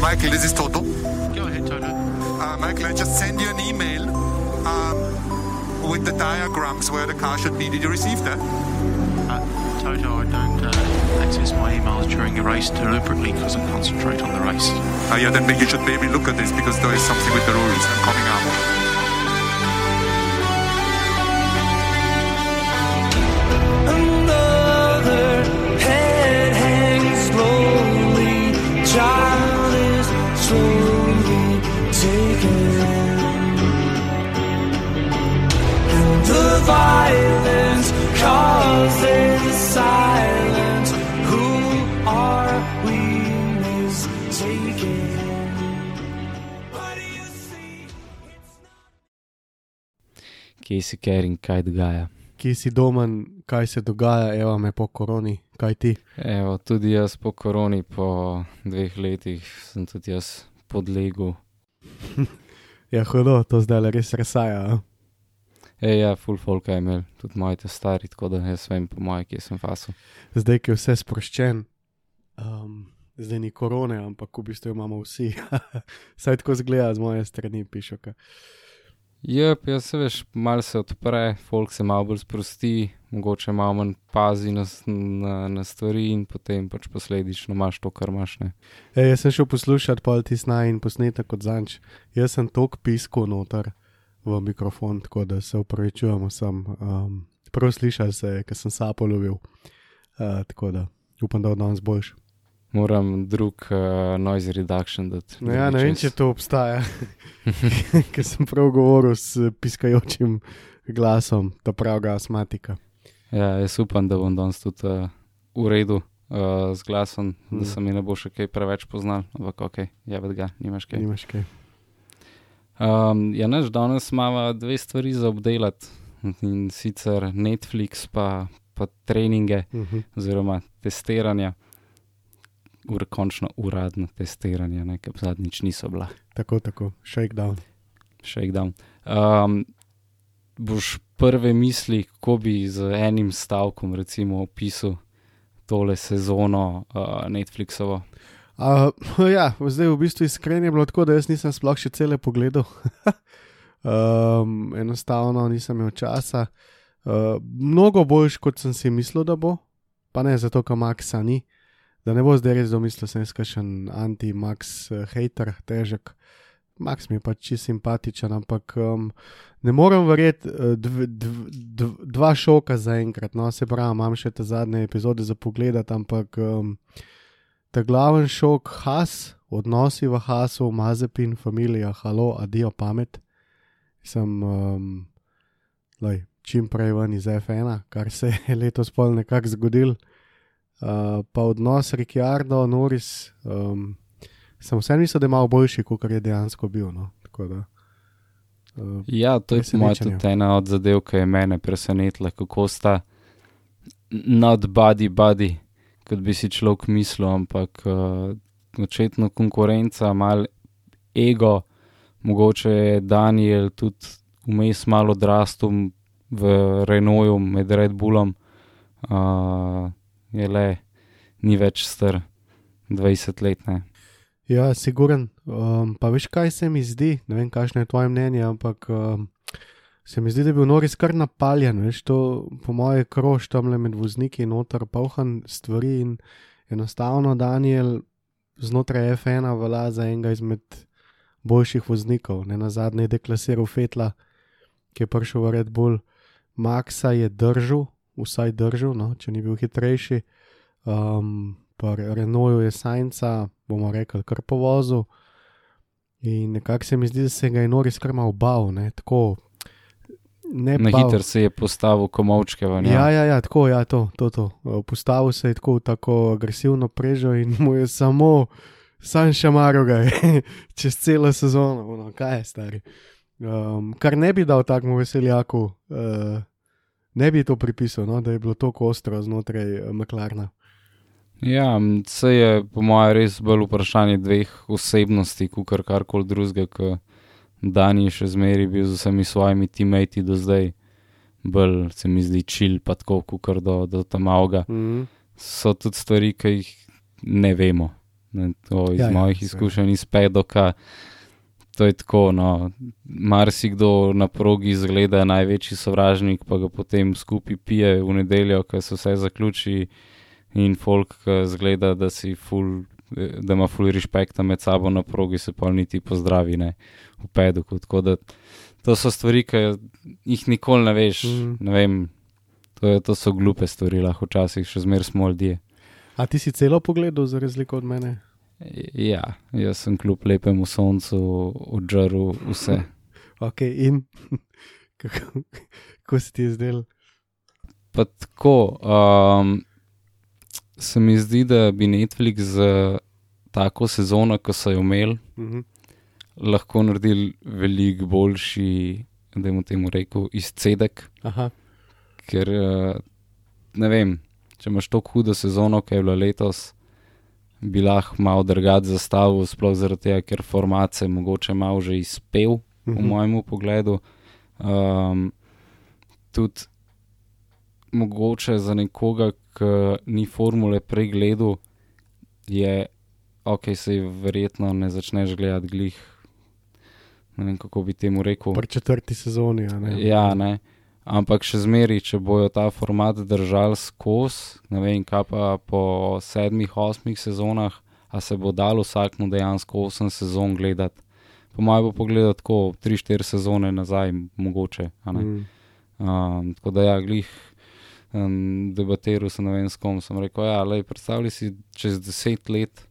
Michael, this is Toto. Go ahead, Toto. Uh, Michael, I just sent you an email um, with the diagrams where the car should be. Did you receive that? Uh, Toto, I don't uh, access my emails during a race deliberately because I concentrate on the race. Uh, yeah, then you should maybe look at this because there is something with the rules coming up. Kje si ker in kaj dogaja. Kje si domen, kaj se dogaja, evo me po koroni, kaj ti? Evo, tudi jaz po koroni, po dveh letih, sem tudi jaz podlegel. Ja, hodo, to zdaj le res resaja. a? E, ja, full folk je imel, tudi moji te stari, tako da jaz vem po moje, kje sem fasil. Zdaj, ki je vse sproščen, um, zdaj ni korone, ampak v bistvu jo imamo vsi. Saj tako zgleda z moje strani, pišoka. Jep, jaz se veš, malo se odpre, folk se malo bolj sprosti, mogoče malo manj pazi na, na, na stvari in potem pač posledično imaš to, kar imaš. Ne. E, jaz sem šel poslušati pol ti snaj in posnetek kot zanč. Jaz sem tok pisko noter v mikrofon, tako da se upravičujem vsem. Um, prav slišal se je, ker sem sapo lovil. Uh, tako da upam, da bo danes boljš. Moram drug uh, noise reduction dati. No, ja, ne vem, čez- če to obstaja. Ker sem prav govoril s piskajočim glasom, ta pravega astmatika. Ja, jaz upam, da bom danes tudi uh, v redu uh, z glasom, Mm. da se mi ne bo še kaj preveč poznal, ampak ok, javed ga, nimaš kaj. Nimaš kaj. Um, ja, naš danes imamo dve stvari za obdelati in sicer Netflix pa, pa treninge Uh -huh. oziroma testiranja. Ur, končno uradno testiranje, ne, ker zadnjič niso bila, Tako, tako, shakedown. shakedown. Um, boš prve misli, kako bi z enim stavkom recimo opisal tole sezono uh, Netflixovo? Uh, ja, zdaj v bistvu iskreno je bilo tako, da jaz nisem sploh še cele pogledal. um, enostavno nisem imel časa. Uh, mnogo boljš, kot sem si mislil, da bo, pa ne zato, ker Maxa ni. Da ne bo zdaj res domislil, sem jaz kakšen anti-Max uh, hater, težek. Max mi je pač čisto simpatičen, ampak um, ne morem verjeti, uh, dv, dv, dv, dva šoka zaenkrat. No, se pravi, imam še te zadnje epizode za pogled, ampak um, ta glaven šok, has, odnosi v hasu, mazepin, familija, halo, adijo pamet. Sem um, lej, čim prej ven iz F1, kar se je letos pol nekako zgodil. Uh, pa odnos Ricciardo, Noris, um, sem vseeno mislil, da je malo boljši, kot je dejansko bil. No. Tako da, uh, Ja, to je Presenečenje. tudi ena od zadev, ki je mene presenetila, kako sta not body body, kot bi si človek mislil, ampak uh, očitno konkurenca, mal ego, mogoče je Daniel tudi vmes malo odrastel v Renaultu med Red Bullom, uh, je le, ni več star 20 let. Ne. Ja, siguren. Um, pa veš, kaj se mi zdi, ne vem, kakšno je tvoje mnenje, ampak um, se mi zdi, da je bil Noris kar napaljen, veš, to po moje krož tam le med vozniki noter, pauhan stvari in enostavno Daniel znotraj F1 velja za enega izmed boljših voznikov. Ne na zadnje je deklasiral Fetla, ki je prišel v Red Bull. Maxa je držal, vsaj držal, no, če ni bil hitrejši. Um, pa Renault je Sajnca, bomo rekli, kar po vozu. In nekako se mi zdi, da se ga je Noris kar malo bal, ne tako. Ne Na hitro se je postavil komovčke v njej. Ja, ja, ja, tako, ja, to, to, to. Postavil se je tako, tako agresivno prežo in mu je samo, sam šamaro ga je čez celo sezono, ono, kaj je stari. Um, kar ne bi dal takmu veseljaku, uh, ne bi to pripisal, no, da je bilo tako ostro znotraj uh, Meklarna. Ja, se je po mojem res bolj vprašanje dveh osebnosti, kot karkoli drugega, ker Dani je še zmeraj bil z vsemi svojimi teammates do zdaj, bolj se mi zdi čil, pa tako, kot do, do tam avga. Mm. So tudi stvari, ki jih ne vemo. Ne, to iz Ja, ja, ja, mojih seveda. izkušenj iz pedoka. To je tako, no, marsikdo na progi izgleda največji sovražnik, pa ga potem skupaj pije v nedeljo, ko se vse zaključi in folk zgleda, da, si ful, da ima ful respekta med sabo na progi, se pa niti pozdravi ne, v pedoku. Tako da to so stvari, ki jih nikoli ne veš. Mm. Ne vem, to, je, to so glupe stvari, lahko včasih še zmer smo ljudje. A ti si celo pogledal, za razliko od mene? Ja, jaz sem kljub lepemu soncu odžrl vse. Ok, in kako, kako se ti je zdel? Pa tako, um, se mi zdi, da bi Netflix za tako sezono, ko so jo imeli, Mhm. lahko naredili veliko boljši, da jim temu rekel, izcedek. Aha, Ker uh, ne vem, če imaš tako hudo sezono, ki je bila letos, bi lahko malo drugače zastavil, sploh zaradi tega, ker format se je mogoče malo že izpel. v mhm. mojem pogledu. Um, tudi mogoče za nekoga, ki ni formule pregledu, je ok, se ji verjetno ne začneš gledati glih. Ne vem, kako bi temu rekel. Pri četrti sezoni. Ne? Ja, ne. Ampak še zmeri, če bojo ta format držali skozi, ne vem, kaj pa po sedmih, osmih sezonah, a se bo dalo vsakmu dejansko osem sezon gledati. Po mojem bo pogledati tako tri, štiri sezone nazaj, mogoče. Mm. Um, tako da, ja, glih um, debatiral sem, ne vem, s kom sem rekel. Ja, lej, predstavljaj si, čez deset let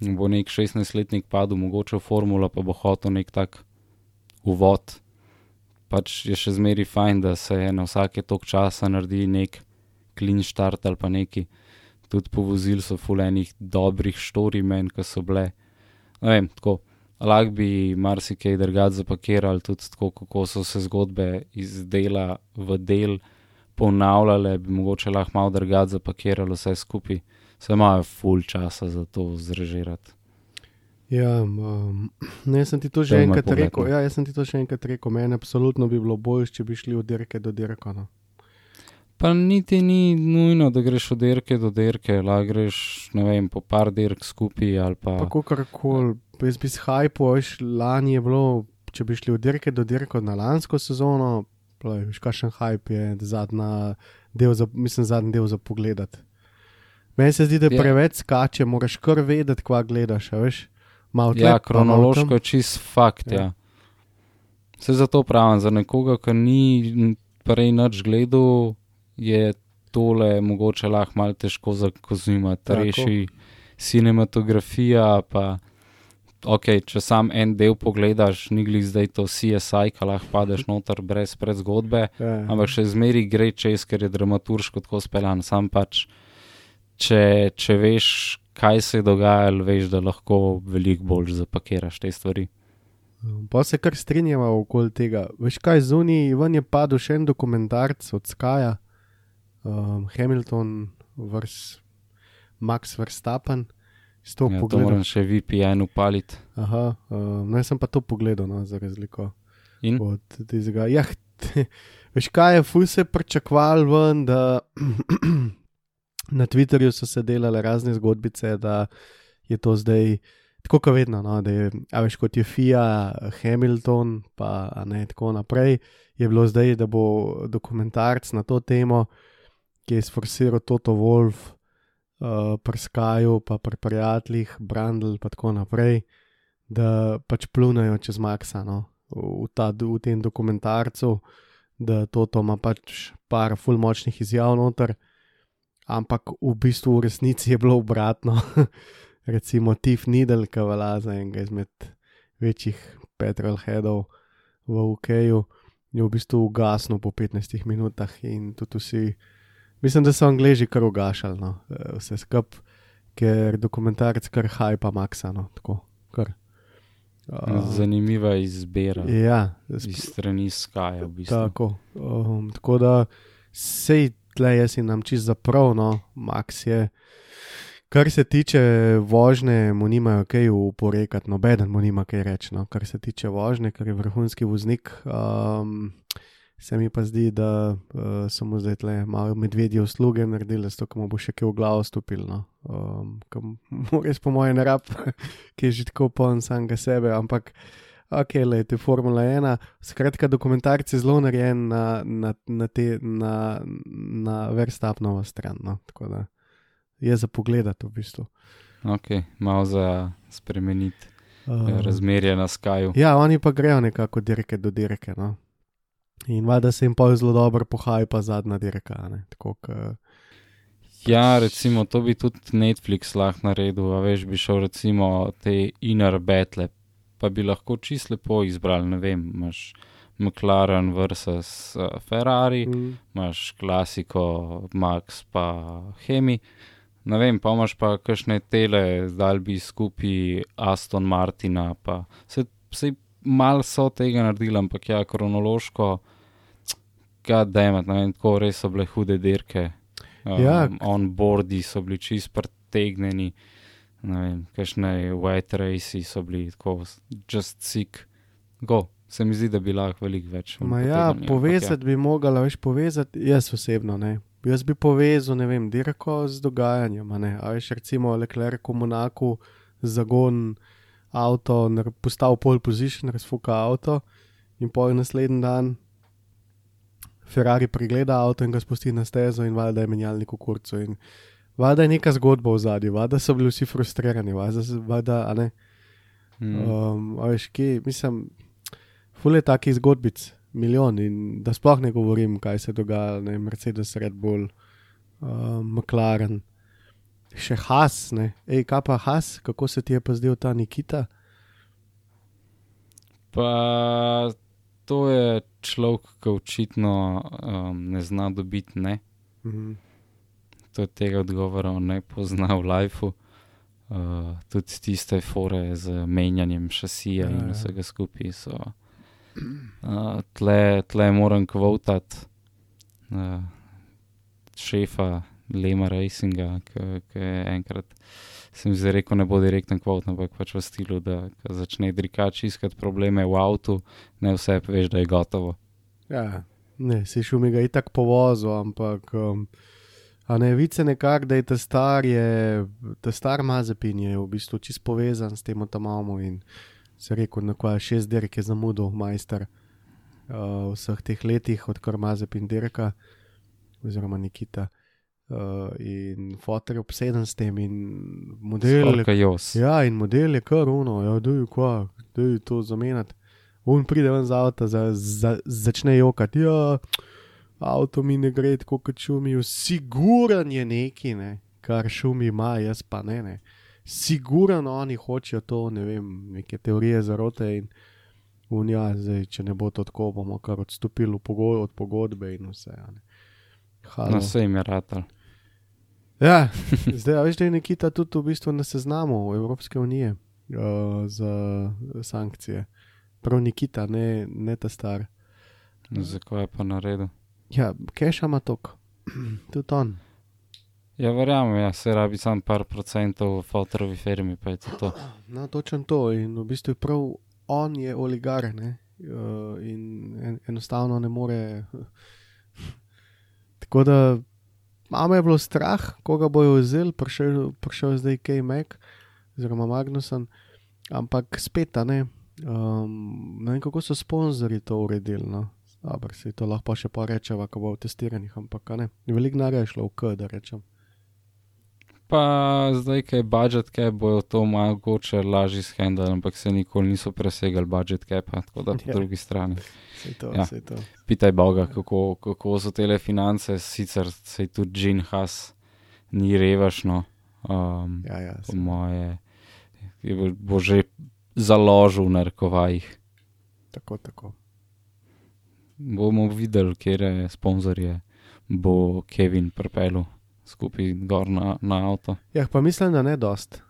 bo nek 16-letnik padel, mogoče v formula, pa bo hotel nek tak uvod. Pač je še zmeri fajn, da se na vsake tok časa naredi nek clean start ali pa neki. Tudi povozili so fulenih dobrih štori men, ki so bile. Ne vem, tako. Lahko bi marsikaj drugače zapakirali, tudi tako, kako so se zgodbe iz dela v del ponavljale, bi mogoče lahko malo drugače zapakirali vse skupaj. Se imajo full časa za to zrežirati. Ja, um, ne, jaz sem ti to To že je moj enkrat pogled, rekel. no. Ja, jaz sem ti to še enkrat rekel. Meni absolutno bi bilo bolje, če bi šli od dirke do dirka. No. Pa niti ni nujno, da greš od dirke do dirke, lahko greš, vem, po par dirk skupaj pa. Pa kakorkoli, jaz bi s hajpo, veš, lani je bilo, če bi šli od dirke do dirke na lansko sezono, veš, kakšen hajp je zadnja del za, mislim, zadnji del za pogledati. Meni se zdi, da Ja. preveč skače, moraš kar vedeti, kva gledaš, veš. Malo tle, Ja, kronološko je čist fakt. Ja. Ja. Se zato pravim, za nekoga, ki ni prej nič gledal, je tole mogoče lahko malo težko zakozimati. Reši cinematografija, pa ok, če sam en del pogledaš, ni glih zdaj to CSI, ki lahko padeš noter brez predzgodbe. Ja, Ampak še zmeri gre čez, ker je dramaturško tako speljan. Sam pač, če, če veš, kaj se je dogajalo, veš, da lahko veliko bolj zapakiraš te stvari. Pa se kar strinjava okoli tega. Veš kaj, zunaj ven je padel še en dokumentarc od Skaja, um, Hamilton, vers, Max Verstappen. To Ja, to pogledam. moram še VPN upaliti. Aha, um, no, jaz sem pa to pogledal, no, za razliko In od tistega. Ja, veš kaj je, ful se pričakval ven, da na Twitterju so se delale razne zgodbice, da je to zdaj. Tako kot vedno, no, da je, a veš, kot je FIA, Hamilton, pa ne tako naprej, je bilo zdaj, da bo dokumentarc na to temo, ki je sforsiral Toto Wolf, uh, pri Skaju, pa pri prijateljih, Brandl, pa tako naprej, da pač plunajo čez Maxa no, v, ta, v tem dokumentarcu, da Toto ima pač par full močnih izjav noter, ampak v bistvu v resnici je bilo obratno. Recimo Tiff Needle, ki velja za enega izmed večjih petrolheadov v UK-ju, je v bistvu ugasnil po 15 minutah in tudi vsi, mislim, da so angliži kar ugašali, no, eh, vse skup, ker dokumentarec kar hajpa Maxa, no, tako, kar. Uh, zanimiva izbira ja, iz strani Skyja. V bistvu. Tako, um, tako da sej tle jaz in nam čist zaprav, no, Max je. Kar se tiče vožnje, mu nimajo kaj uporekati, nobeden mu nima kaj reči. No. Kar se tiče vožnje, ker je vrhunski voznik, um, Se mi pa zdi, da uh, so mu zdaj le malo medvedje usluge naredili, zato ko mu bo še kaj v glavo stopil. No. Um, res po mojem ne rab, ki je že tako poln samega sebe, ampak ok, le te Formula 1. Skratka, dokumentarc je zelo narejen na, na, na, te, na, na Verstapnovo stran. No. Tako da je za pogledati v bistvu. Ok, malo za spremeniti Uh, razmerje na Skyju. Ja, oni pa grejo nekako dirke do dirke. No. In valjda se jim pa zelo dobro pohaja, pa zadnja dirka. Ne? Tako, ka, Ja, recimo, to bi tudi Netflix lahko naredil, a veš, bi šel recimo te inner battle, pa bi lahko čist lepo izbral, ne vem, imaš McLaren versus uh, Ferrari, mm, imaš klasiko Max pa Hemi, ne vem, pa imaš pa kakšne tele, zdaj bi skupaj Aston Martina, pa se, se mal so tega naredili, ampak ja, kronološko, damn it, ne vem, tako res so bile hude dirke. Um, Ja. On-boardi so bili čist pretegnjeni, ne vem, kakšne white raci so bili tako, just sick, go. Se mi zdi, da bi lahko veliko več. Ma ja, ampak povezati bi mogla, veš, povezati, jaz osebno ne. Jaz bi povezal, ne vem, dirko z dogajanjem. a veš, recimo Leclerc v Monaku, zagon avto, postal pole position, razfuka avto in pol naslednji dan Ferrari pregleda avto in ga spusti na stezo in valjda je menjalnik v kurcu. In valjda je neka zgodba v zadju, valjda so bili vsi frustrirani, valjda, s- valjda a ne. Mm. Um, a veš, ki, mislim, fule takih zgodbic, milijon in da sploh ne govorim, kaj se dogaja, ne, Mercedes, Red Bull, uh, McLaren, še Has, ne, ej, kaj pa Has, kako se ti je pa zdel ta Nikita? Pa to je človek, ki očitno um, ne zna dobiti ne. Mhm. To tega odgovora ne pozna v lifeu. Uh, tudi tiste fore z menjanjem šasija Ja, in ja. vsega skupaj so. Uh, tle, tle moram kvotati uh, šefa Lema Racinga, ki je enkrat, sem zdaj rekel, ne bo direktno kvot, ampak pač v stilu, da začne drikač iskati probleme v avtu, ne vse veš, da je gotovo. Ja, ne, si šel mi ga itak povozil, ampak. Um, A ne vice nekako, da je ta star, je, ta star Mazepin je v bistvu čist povezan s tem tamamo in se rekel, na kaj šest dirk je zamudil, majster uh, vseh teh letih, odkar Mazepin dirka, oziroma Nikita. Uh, in fotor je obseden s tem in model. je- Skorka jos. Ja, in model je kar uno, ja, da je kva, da je to zamenjati. On pride ven z avta, za, za, začne jokati. Ja, avto mi ne gre tako, kot šumijo. Siguran je neki, ne, kar šumi ima, jaz pa ne. ne. Siguran oni hočejo to, ne vem, neke teorije zarote in unija, zdaj, če ne bo to tako, bomo kar odstopili v pogod, od pogodbe in vse. Na vse jim je ratal. Ja, zdaj a veš, da je Nikita tudi v bistvu na seznamu Evropske unije uh, za sankcije. Prav Nikita, ne, ne ta star. Zakaj je pa naredil? Ja, keša ima tok, tudi on. Ja, verjamem, ja, se rabi samo par procentov v fotovi firmi, pa je to. to. No, točno to. In v bistvu je prav on je oligar, ne? Uh, in en, enostavno ne more. Tako da mama je bilo strah, koga bojo vzeli, prišel, prišel zdaj K-Mac, oziroma Magnuson, ampak spet, ne. Um, ne vem, kako so sponzorji to uredili. No. Dobro, se to lahko še pa rečeva, ko bo v testiranjih, ampak ne. Veliko denarja je šlo v K, da rečem. Pa zdaj, ki je budget cap, bojo to mogoče lažje shendali, ampak se nikoli niso presegali budget capa, tako da po Ja. drugi strani. Sej to, Ja. sej to. Pitaj Boga, kako, kako so tele finance, sicer se tudi Jean Haas ni revašno, um, Ja, ja, po moje, je bo- že založil v narekovajih. tako, tako. Bomo videli, kje sponzorje bo Kevin pripeljal skupaj gor na, na avto. Ja, pa mislim, da ne dost.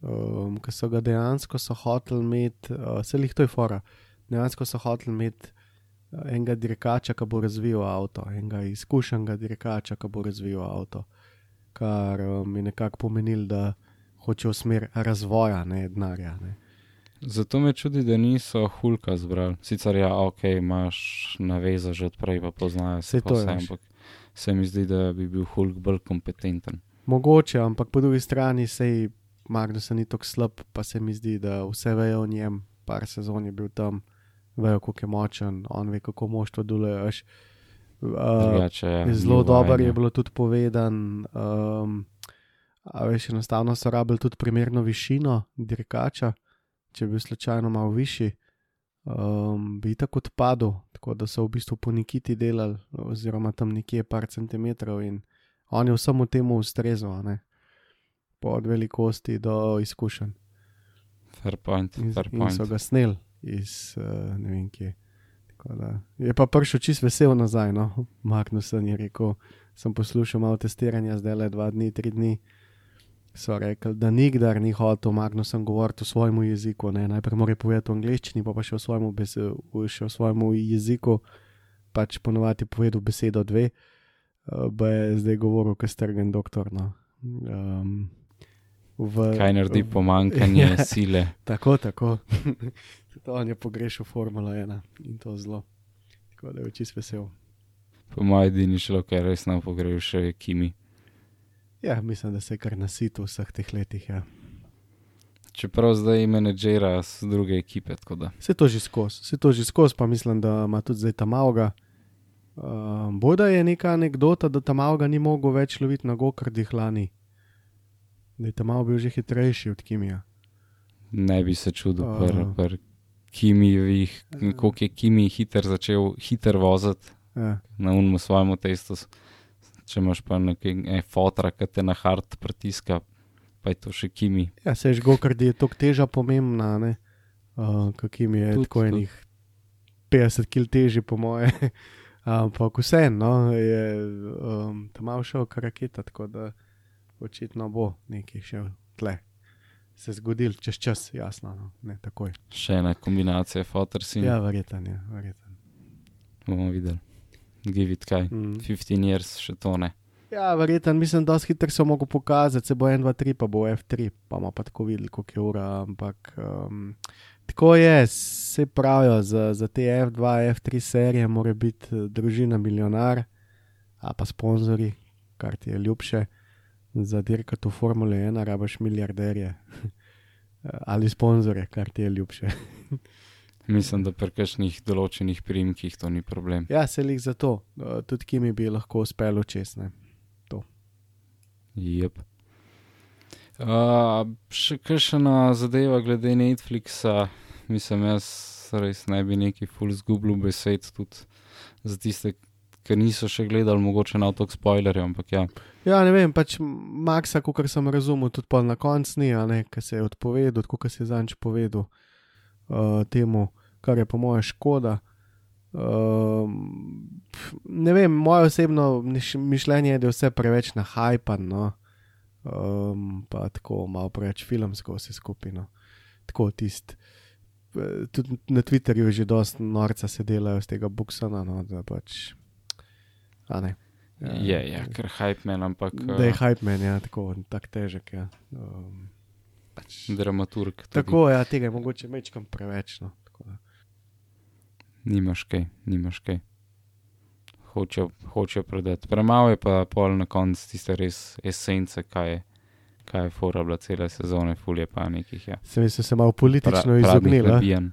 Um, Ker so ga dejansko hoteli imeti, uh, se jih to je fora. Dejansko so hoteli imeti uh, enega dirkača, ki bo razvijal avto, enega izkušenega dirkača, ki bo razvijal avto. Kar um, je nekako pomenilo, da hoče v smer razvoja, ne denarja. Ne. Zato me čudi, da niso Hulka zbrali. Sicer ja, ok, imaš naveza že odprej, pa poznajo se to vse, ampak se mi zdi, da bi bil Hulk bolj kompetenten. Mogoče, ampak po drugi strani sej Magnus ni tako slab, pa se mi zdi, da vse vejo o njem, par sezon je bil tam, vejo, kako je močen, on ve, kako moštvo deluje. veš. Uh, Drugače, ja, zelo ni dobro vajanja. je bilo tudi povedan. Um, a veš, enostavno so rabili tudi primerno višino dirkača, če bi slučajno malo višji, um, bi tako odpadel, tako da so v bistvu po Nikiti delali, oziroma tam nekje par centimetrov in on je vsemu temu ustrezal, ne? po od velikosti do izkušenj. Fair point, In, fair in point. so ga snel iz uh, ne vem kje. Da, je pa prišel čist vesel nazaj, no, Magnusen je rekel, sem poslušal malo testiranja, zdaj le dva dni, tri dni. So rekli, da nikdar ni hotel Magnusen govoriti v svojem jeziku, ne? najprej mora povedati v angleščini, pa, pa še v svojem, bese, v, še v svojem jeziku, pač ponovadi povedal besedo dve, uh, ba je zdaj govoril, kot strgen doktor. No. Um, v, Kaj naredi pomankanje Ja. sile? Tako, tako. Tudi on je pogrešal Formula 1 in to zelo. Tako da je čist vesel. Po mojem, edini ki je res nam pogrešal, še je Kimi. Ja, mislim, da se je kar nasitil vseh teh letih. Ja. Čeprav zdaj menedžera z druge ekipe. Vse to že skozi, vse to že skozi, pa mislim, da ima tudi zdaj tam avga. Uh, Boda je neka anekdota, da tam avga ni mogel več loviti na gokardih lani. Da je tam bil že hitrejši od Kimija. Ne bi se čudil, A. pr, pr Kimijih, koliko je Kimi hiter začel hiter voziti Ja. na unmu svojemu testu. Če imaš pa nekaj e, fotra, ki te na hard pritiska, pa je to še Kimi. Ja, se že gokardi je tako teža pomembna, ne? Uh, kakim je Tudi, tako tudi. enih 50 kg teži, po moje. Ampak vseeno no, je um, tam malo šel kar raketa, tako da očitno bo nekaj še tle. Se zgodil čez čas, jasno, no, ne takoj. Še ena kombinacija fotorsin. Ja, verjeten je, verjeten. Bomo videli. Give it kaj. Mm. 15 years še to ne. Ja, verjeten, mislim, da hitro se mogo pokazati, se bo 1, 2, 3, pa bo F3, pa bomo pa tako videli, koliko je ura. Ampak um, tako je, se pravijo, za, za te F2, F3 serije mora biti eh, družina milijonar, a pa sponzorji, kar ti je ljubše. Za dirkati v Formule 1 rabaš milijarderje ali sponzore, kar ti je ljubše. Mislim, da pri kakšnih določenih primkih to ni problem. Ja, se lih za to, uh, tudi Kimi bi lahko uspelo česne. Jep. Uh, še kakšna zadeva glede Netflixa, mislim, jaz res ne bi neki full zgubil besed tudi za tiste, ki niso še gledali, mogoče na otok spoilerjev, ampak ja, Ja, ne vem, pač Maxa, kot sem razumel, tudi pol na koncu ni, ki se je odpovedal, kot se je zanč povedal uh, temu, kar je po mojem škoda. Um, ne vem, moje osebno miš- mišljenje je, da je vse preveč nahajpan, no. um, pa tako malo preveč filmsko vse skupino. Tako tist. eh, Tudi na Twitterju je že dosti norca se delajo z tega Buksona, no, da pač. A ne. je, je, ker hype men, ampak Da je hype man, ja, tako tak težek. Ja. Um, pač, dramaturg. tudi. tako, ja, tega je mogoče mečkam preveč. No. Nimaš kaj, nimaš kaj. Hočejo, hočejo prodati. Premalo je pa pol na koncu tiste res esence, kaj je, kaj je fora bila cele sezone, fulje pa nekih. Ja. Se mi so se malo politično Pra- izognili.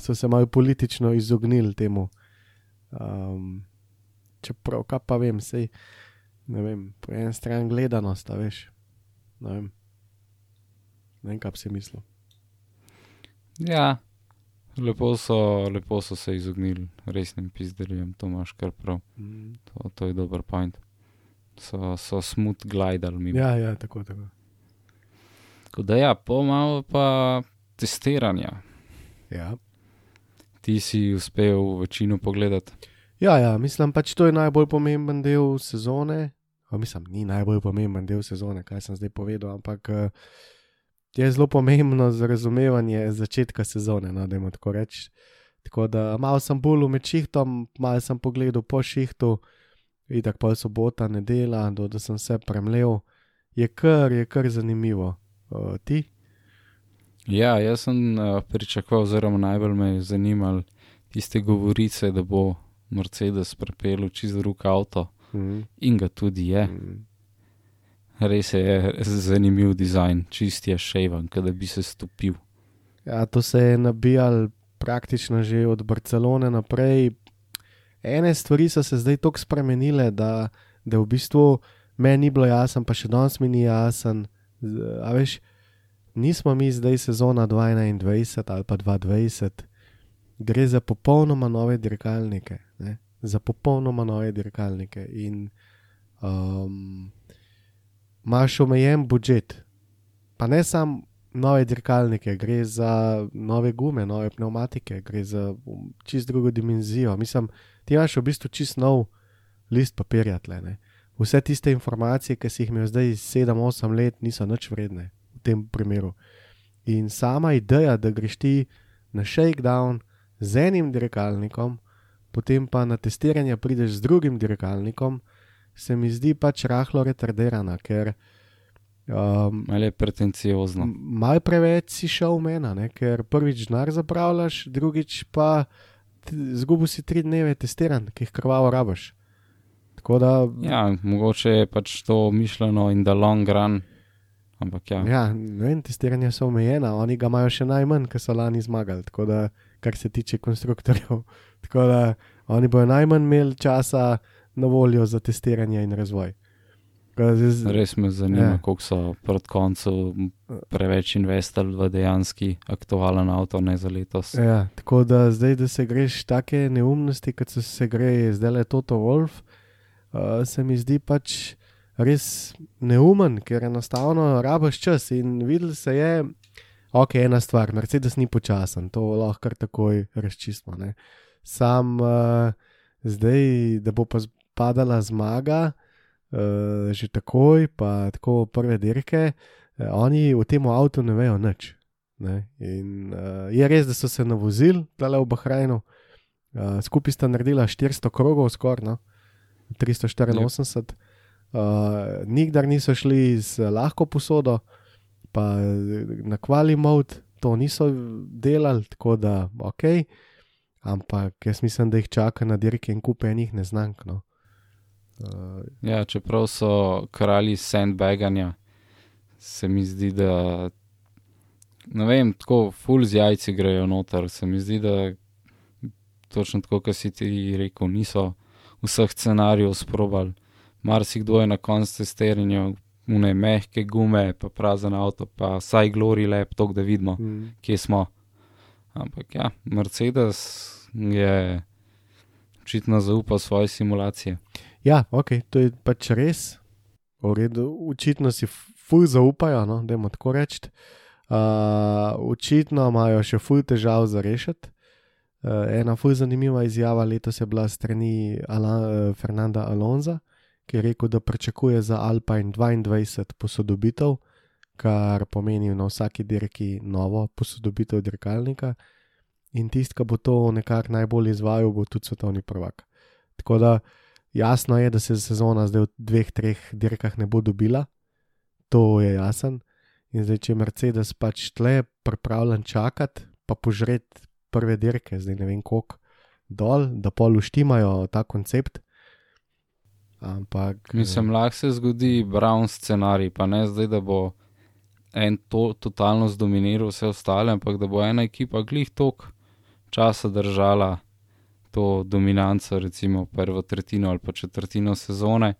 So se malo politično izognili temu. Um, čeprav, kaj pa vem, sej, ne vem, po eni strani gledanost, veš. Ne vem, ne vem kaj bi si mislil. Ja, lepo so, lepo so se izognili resnim pizdeljem, to imaš kar prav. Mm. To, to je dober point. So, so smut glidali mimo. Ja, ja, tako, tako. Tako da ja, pomalo pa testiranja. Ja. Ti si uspel večino pogledati. Ja, ja, mislim pač to je najbolj pomemben del sezone. O, mislim, ni najbolj pomemben del sezone, kaj sem zdaj povedal, ampak eh, je zelo pomembno za razumevanje začetka sezone. No, dajmo tako reči. Tako da malo sem bolj med šihtom, malo sem pogledal po šihtu, itak pa je sobota, nedela, do da sem se premlel. Je kar, je kar zanimivo. Uh, ti? Ja, jaz sem uh, pričakoval, oziroma najbolj me je zanimalo tiste govorice, da bo Mercedes pripeljal čist drug avto Mm. in ga tudi je. Mm. Res je zanimiv dizajn, čist je ševan, da bi se stopil. Ja, to se je nabijalo praktično že od Barcelone naprej. Ene stvari so se zdaj tako spremenile, da, da v bistvu meni ni bilo jasno, pa še danes mi ni jasen. A veš, nismo mi zdaj sezona 2021 ali pa 2020, gre za popolnoma nove dirkalnike. Ne? Za popolnoma nove dirkalnike. In um, imaš omejen budžet, pa ne samo nove dirkalnike, gre za nove gume, nove pneumatike, gre za um, čist drugo dimenzijo. Mislim, ti imaš v bistvu čist nov list papirja tle. Ne? Vse tiste informacije, ki si jih imel zdaj 7-8 let, niso nič vredne v tem primeru. In sama ideja, da greš ti na shakedown z enim dirkalnikom, potem pa na testiranje prideš z drugim dirkalnikom, se mi zdi pač rahlo retardirana, ker um, Ali je pretenciozno. Mal preveč si šel v mena, ne? ker prvič denar zapravljaš, drugič pa zgubil si tri dneve testiran, ki jih krvavo rabaš. Tako da, Ja, mogoče je pač to mišljeno in da long run. Ampak ja, ja, vem, testiranja so omejena, oni ga imajo še najmanj, ker so lani zmagali, tako da, kar se tiče konstruktorjev. Tako da oni bojo najmanj imeli časa na voljo za testiranje in razvoj. Zdaj res me zanima, Ja. koliko so pred koncem preveč investirali v dejanski aktualen avto, ne za letos. Ja, tako da zdaj, da se greš take neumnosti, kot so se gre zdaj le Toto Wolf, uh, se mi zdi pač res neumen, ker enostavno rabaš čas in videl se je, ok, ena stvar, Mercedes ni počasen, to lahko kar takoj razčistimo. Ne. Sam uh, zdaj, da bo pa padala zmaga, uh, že takoj, pa tako prve dirke, uh, oni v tem avtu ne vejo nič. Ne? In uh, je res, da so se navozili tale v Bahrajnu, uh, skupaj sta naredila 400 krogov, skoraj no? 384. Uh, nikdar niso šli z lahko posodo, pa na kvali mod to niso delali, tako da ok. Ampak jaz mislim, da jih čaka na dirki in kup enih neznank. No. Uh, Ja, čeprav so kralji sandbaganja, se mi zdi, da ne vem, tako full z jajci grejo noter. Se mi zdi, da točno tako, kot si ti rekel, niso vseh scenarijev sprobali. Marsikdo je na koncu testiranja, une mehke gume, pa prazen avto, pa saj glori lep, to, da vidimo, mm. kje smo. Ampak ja, Mercedes je očitno zaupal svoje simulacije. Ja, ok, to je pač res. V redu, očitno si ful zaupajo, no, da jim tako reči. Uh, očitno imajo še ful težav za rešiti. Uh, ena ful zanimiva izjava letos je bila strani Ala, uh, Fernanda Alonza, ki je rekel, da pričakuje za Alpine 22 posodobitev, kar pomeni na vsaki dirki novo posodobitev dirkalnika. In tisti, ki bo to nekako najbolj izvajal, bo tudi svetovni prvak. Tako da jasno je, da se sezona zdaj v dveh, treh dirkah ne bo dobila, to je jasen. In zdaj, če je Mercedes pač tle pripravljen čakati, pa požreti prve dirke, zdaj ne vem koliko dol, da pol uštimajo ta koncept. Ampak. Mislim, lahko se zgodi Brown scenarij, pa ne zdaj, da bo en to totalno zdominiral vse ostale, ampak da bo ena ekipa glih tok časa držala to dominanco, recimo prvo tretjino ali pa četrtino sezone,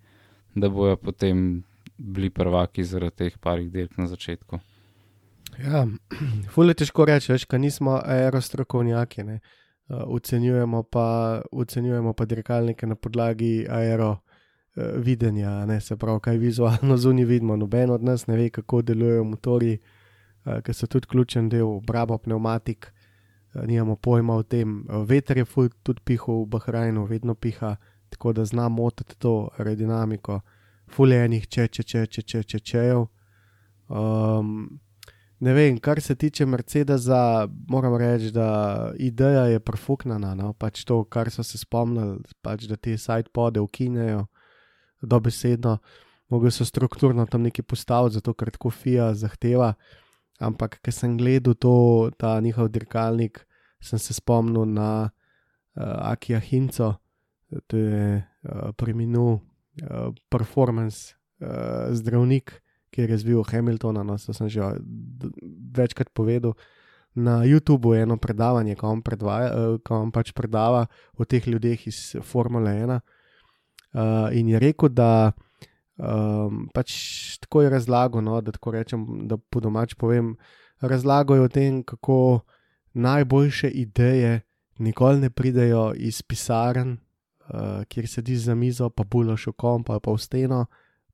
da bojo potem bili prvaki zaradi teh parih dirk na začetku. Ja, fulje težko reči, veš, ker nismo aerostrokovnjaki. Ne. Uh, ocenjujemo, pa, ocenjujemo pa dirkalnike na podlagi aero uh, videnja, ne, se pravi, kaj vizualno zunaj vidimo. Noben od nas ne ve, kako delujejo motori, uh, ki so tudi ključen del obrabo pneumatik. Uh, nimamo pojma o tem. Uh, veter je ful tudi pihal v Bahrajnu, vedno piha, tako da zna motiti to aerodinamiko. Fuljenih če, če, če, če, če, če, čejev. Um, Ne vem, kar se tiče Mercedesa, moram reči, da ideja je profuknjena. No? Pač to, kar so se spomnili, pač, da te sidepode ukinejo, dobesedno, mogli so strukturno tam nekaj postaviti, zato ker tako FIA zahteva. Ampak ker sem gledal to, ta njihov dirkalnik, sem se spomnil na uh, Akija Hinco, to je uh, preminul uh, performance uh, zdravnik, ki je razvil Hamiltona, no, to sem že večkrat povedal. Na YouTubu je eno predavanje, ko on, predvaja, uh, ko on pač predava o teh ljudeh iz Formule 1. Uh, in je rekel, da um, pač tako je razlagal, no, da tako rečem, da po domač povem, razlagal je o tem, kako najboljše ideje nikoli ne pridejo iz pisarn, uh, kjer sediš za mizo, pa bulaš v komp ali pa v steno,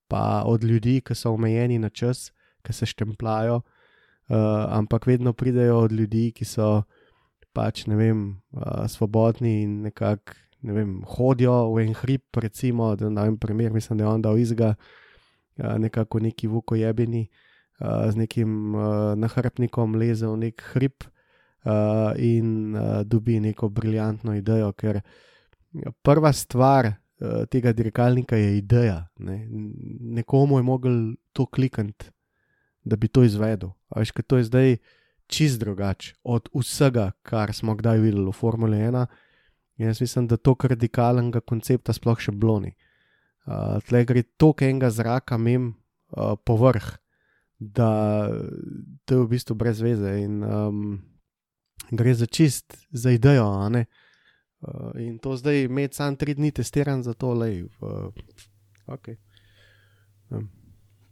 pa od ljudi, ki so omejeni na čas, ki se štemplajo, uh, ampak vedno pridejo od ljudi, ki so pač ne vem, uh, svobodni in nekako. Vem, hodijo v en hrib, recimo, da na en primer, mislim, da je on dal izga, uh, nekako neki vukojebeni, uh, z nekim uh, nahrbtnikom leze v nek hrib in dobi neko briljantno idejo, ker prva stvar tega dirkalnika je ideja. Ne? Nekomu je mogel to klikniti, da bi to izvedel. A veš, ker to je zdaj čist drugače od vsega, kar smo kdaj videli v Formuli 1. Jaz mislim, da to radikalnega koncepta sploh še bloni. Uh, tle gre toliko enega zraka mem uh, povrh, da to je v bistvu brez veze in um, gre za čist, za idejo. Uh, in to zdaj imeti sam tri dni testiran za to, lej. Uh, okay.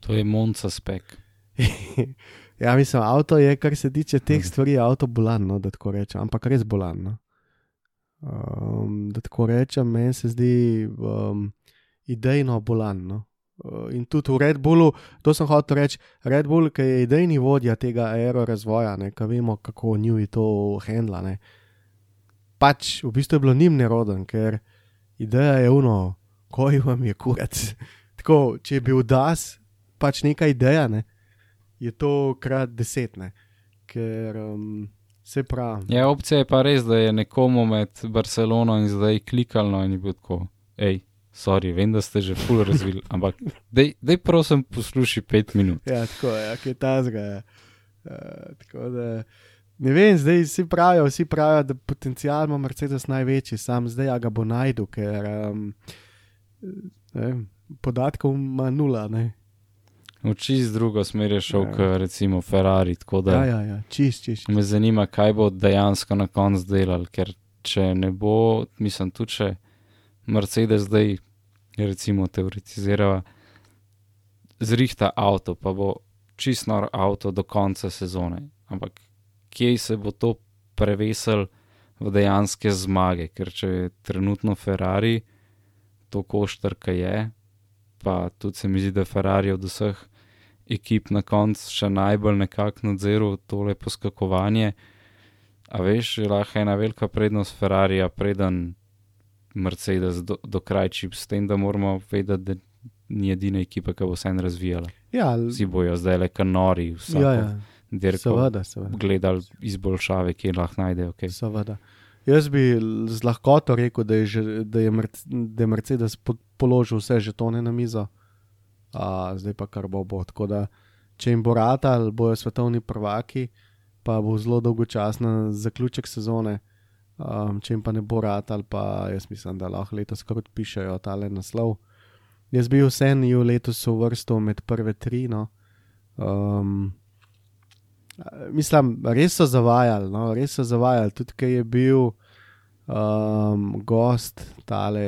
To je Monca spek. ja, mislim, avto je, kar se tiče teh Mhm. stvari, avto bolan, no, da tako rečem, ampak res bolan. No. Um, da tako rečem, meni se zdi um, idejno bolan. No. Uh, in tudi v Red Bullu, to sem hotel reči, Red Bull, ki je idejni vodja tega aerorazvoja, ki vemo, kako njuji to handla. Ne. Pač v bistvu je bilo njim neroden, ker ideja je uno, koj vam je kurac. Tako, če je bil das, pač neka ideja, ne, je to krat deset, ne. ker um, se pravi. Ja, opcija je pa res, da je nekomu med Barcelono in zdaj klikalno in je bil tako, hej, sorry, vem, da ste že ful razvili, ampak dej, dej prosim posluši pet minut. Ja, tako je, ki je ta zga. Uh, tako da. Ne vem, zdaj vsi pravijo, vsi pravijo, da potencial ima Mercedes največji, sam zdaj ga bo najdu, ker um, ne, podatkov ima nula. Ne. V čist drugo smer je šel, Ja. ja. recimo Ferrari, da Ja, ja, ja, čist, čist. me zanima, kaj bo dejansko na koncu delal, ker če ne bo, mislim, tudi če Mercedes zdaj, recimo, teoretizira, zrihta avto, pa bo čist nor avto do konca sezone. Ampak kje se bo to prevesel v dejanske zmage, ker če je trenutno Ferrari, to koštrka je, pa tudi se mi zdi, da Ferrari od vseh ekip na koncu še najbolj nekako nadziral tole poskakovanje. A veš, je lahko ena velika prednost Ferrarija, preden Mercedes do, do krajči, s tem, da moramo vedeti, da ni edina ekipa, ki bo vse razvijala. Ja, Vsi bojo zdaj le kanori, vsako ja, ja. dirko seveda, seveda. gledali izboljšave, kje lahko najdejo. Okay. seveda. Jaz bi z lahkoto rekel, da je, že, da je, da je Mercedes po položil vse žetone na mizo, a zdaj pa kar bo bo. Tako da, če jim bo ratal, bojo svetovni prvaki, pa bo zelo dolgočasna zaključek sezone. Um, če jim pa ne bo ratal, pa jaz mislim, da lahko letos kar odpišajo tale naslov. Jaz bi vseeno letos uvrstil med prve tri. No. Um, mislim, res so zavajali, no, res so zavajali. Tudi, ker je bil um, gost, tale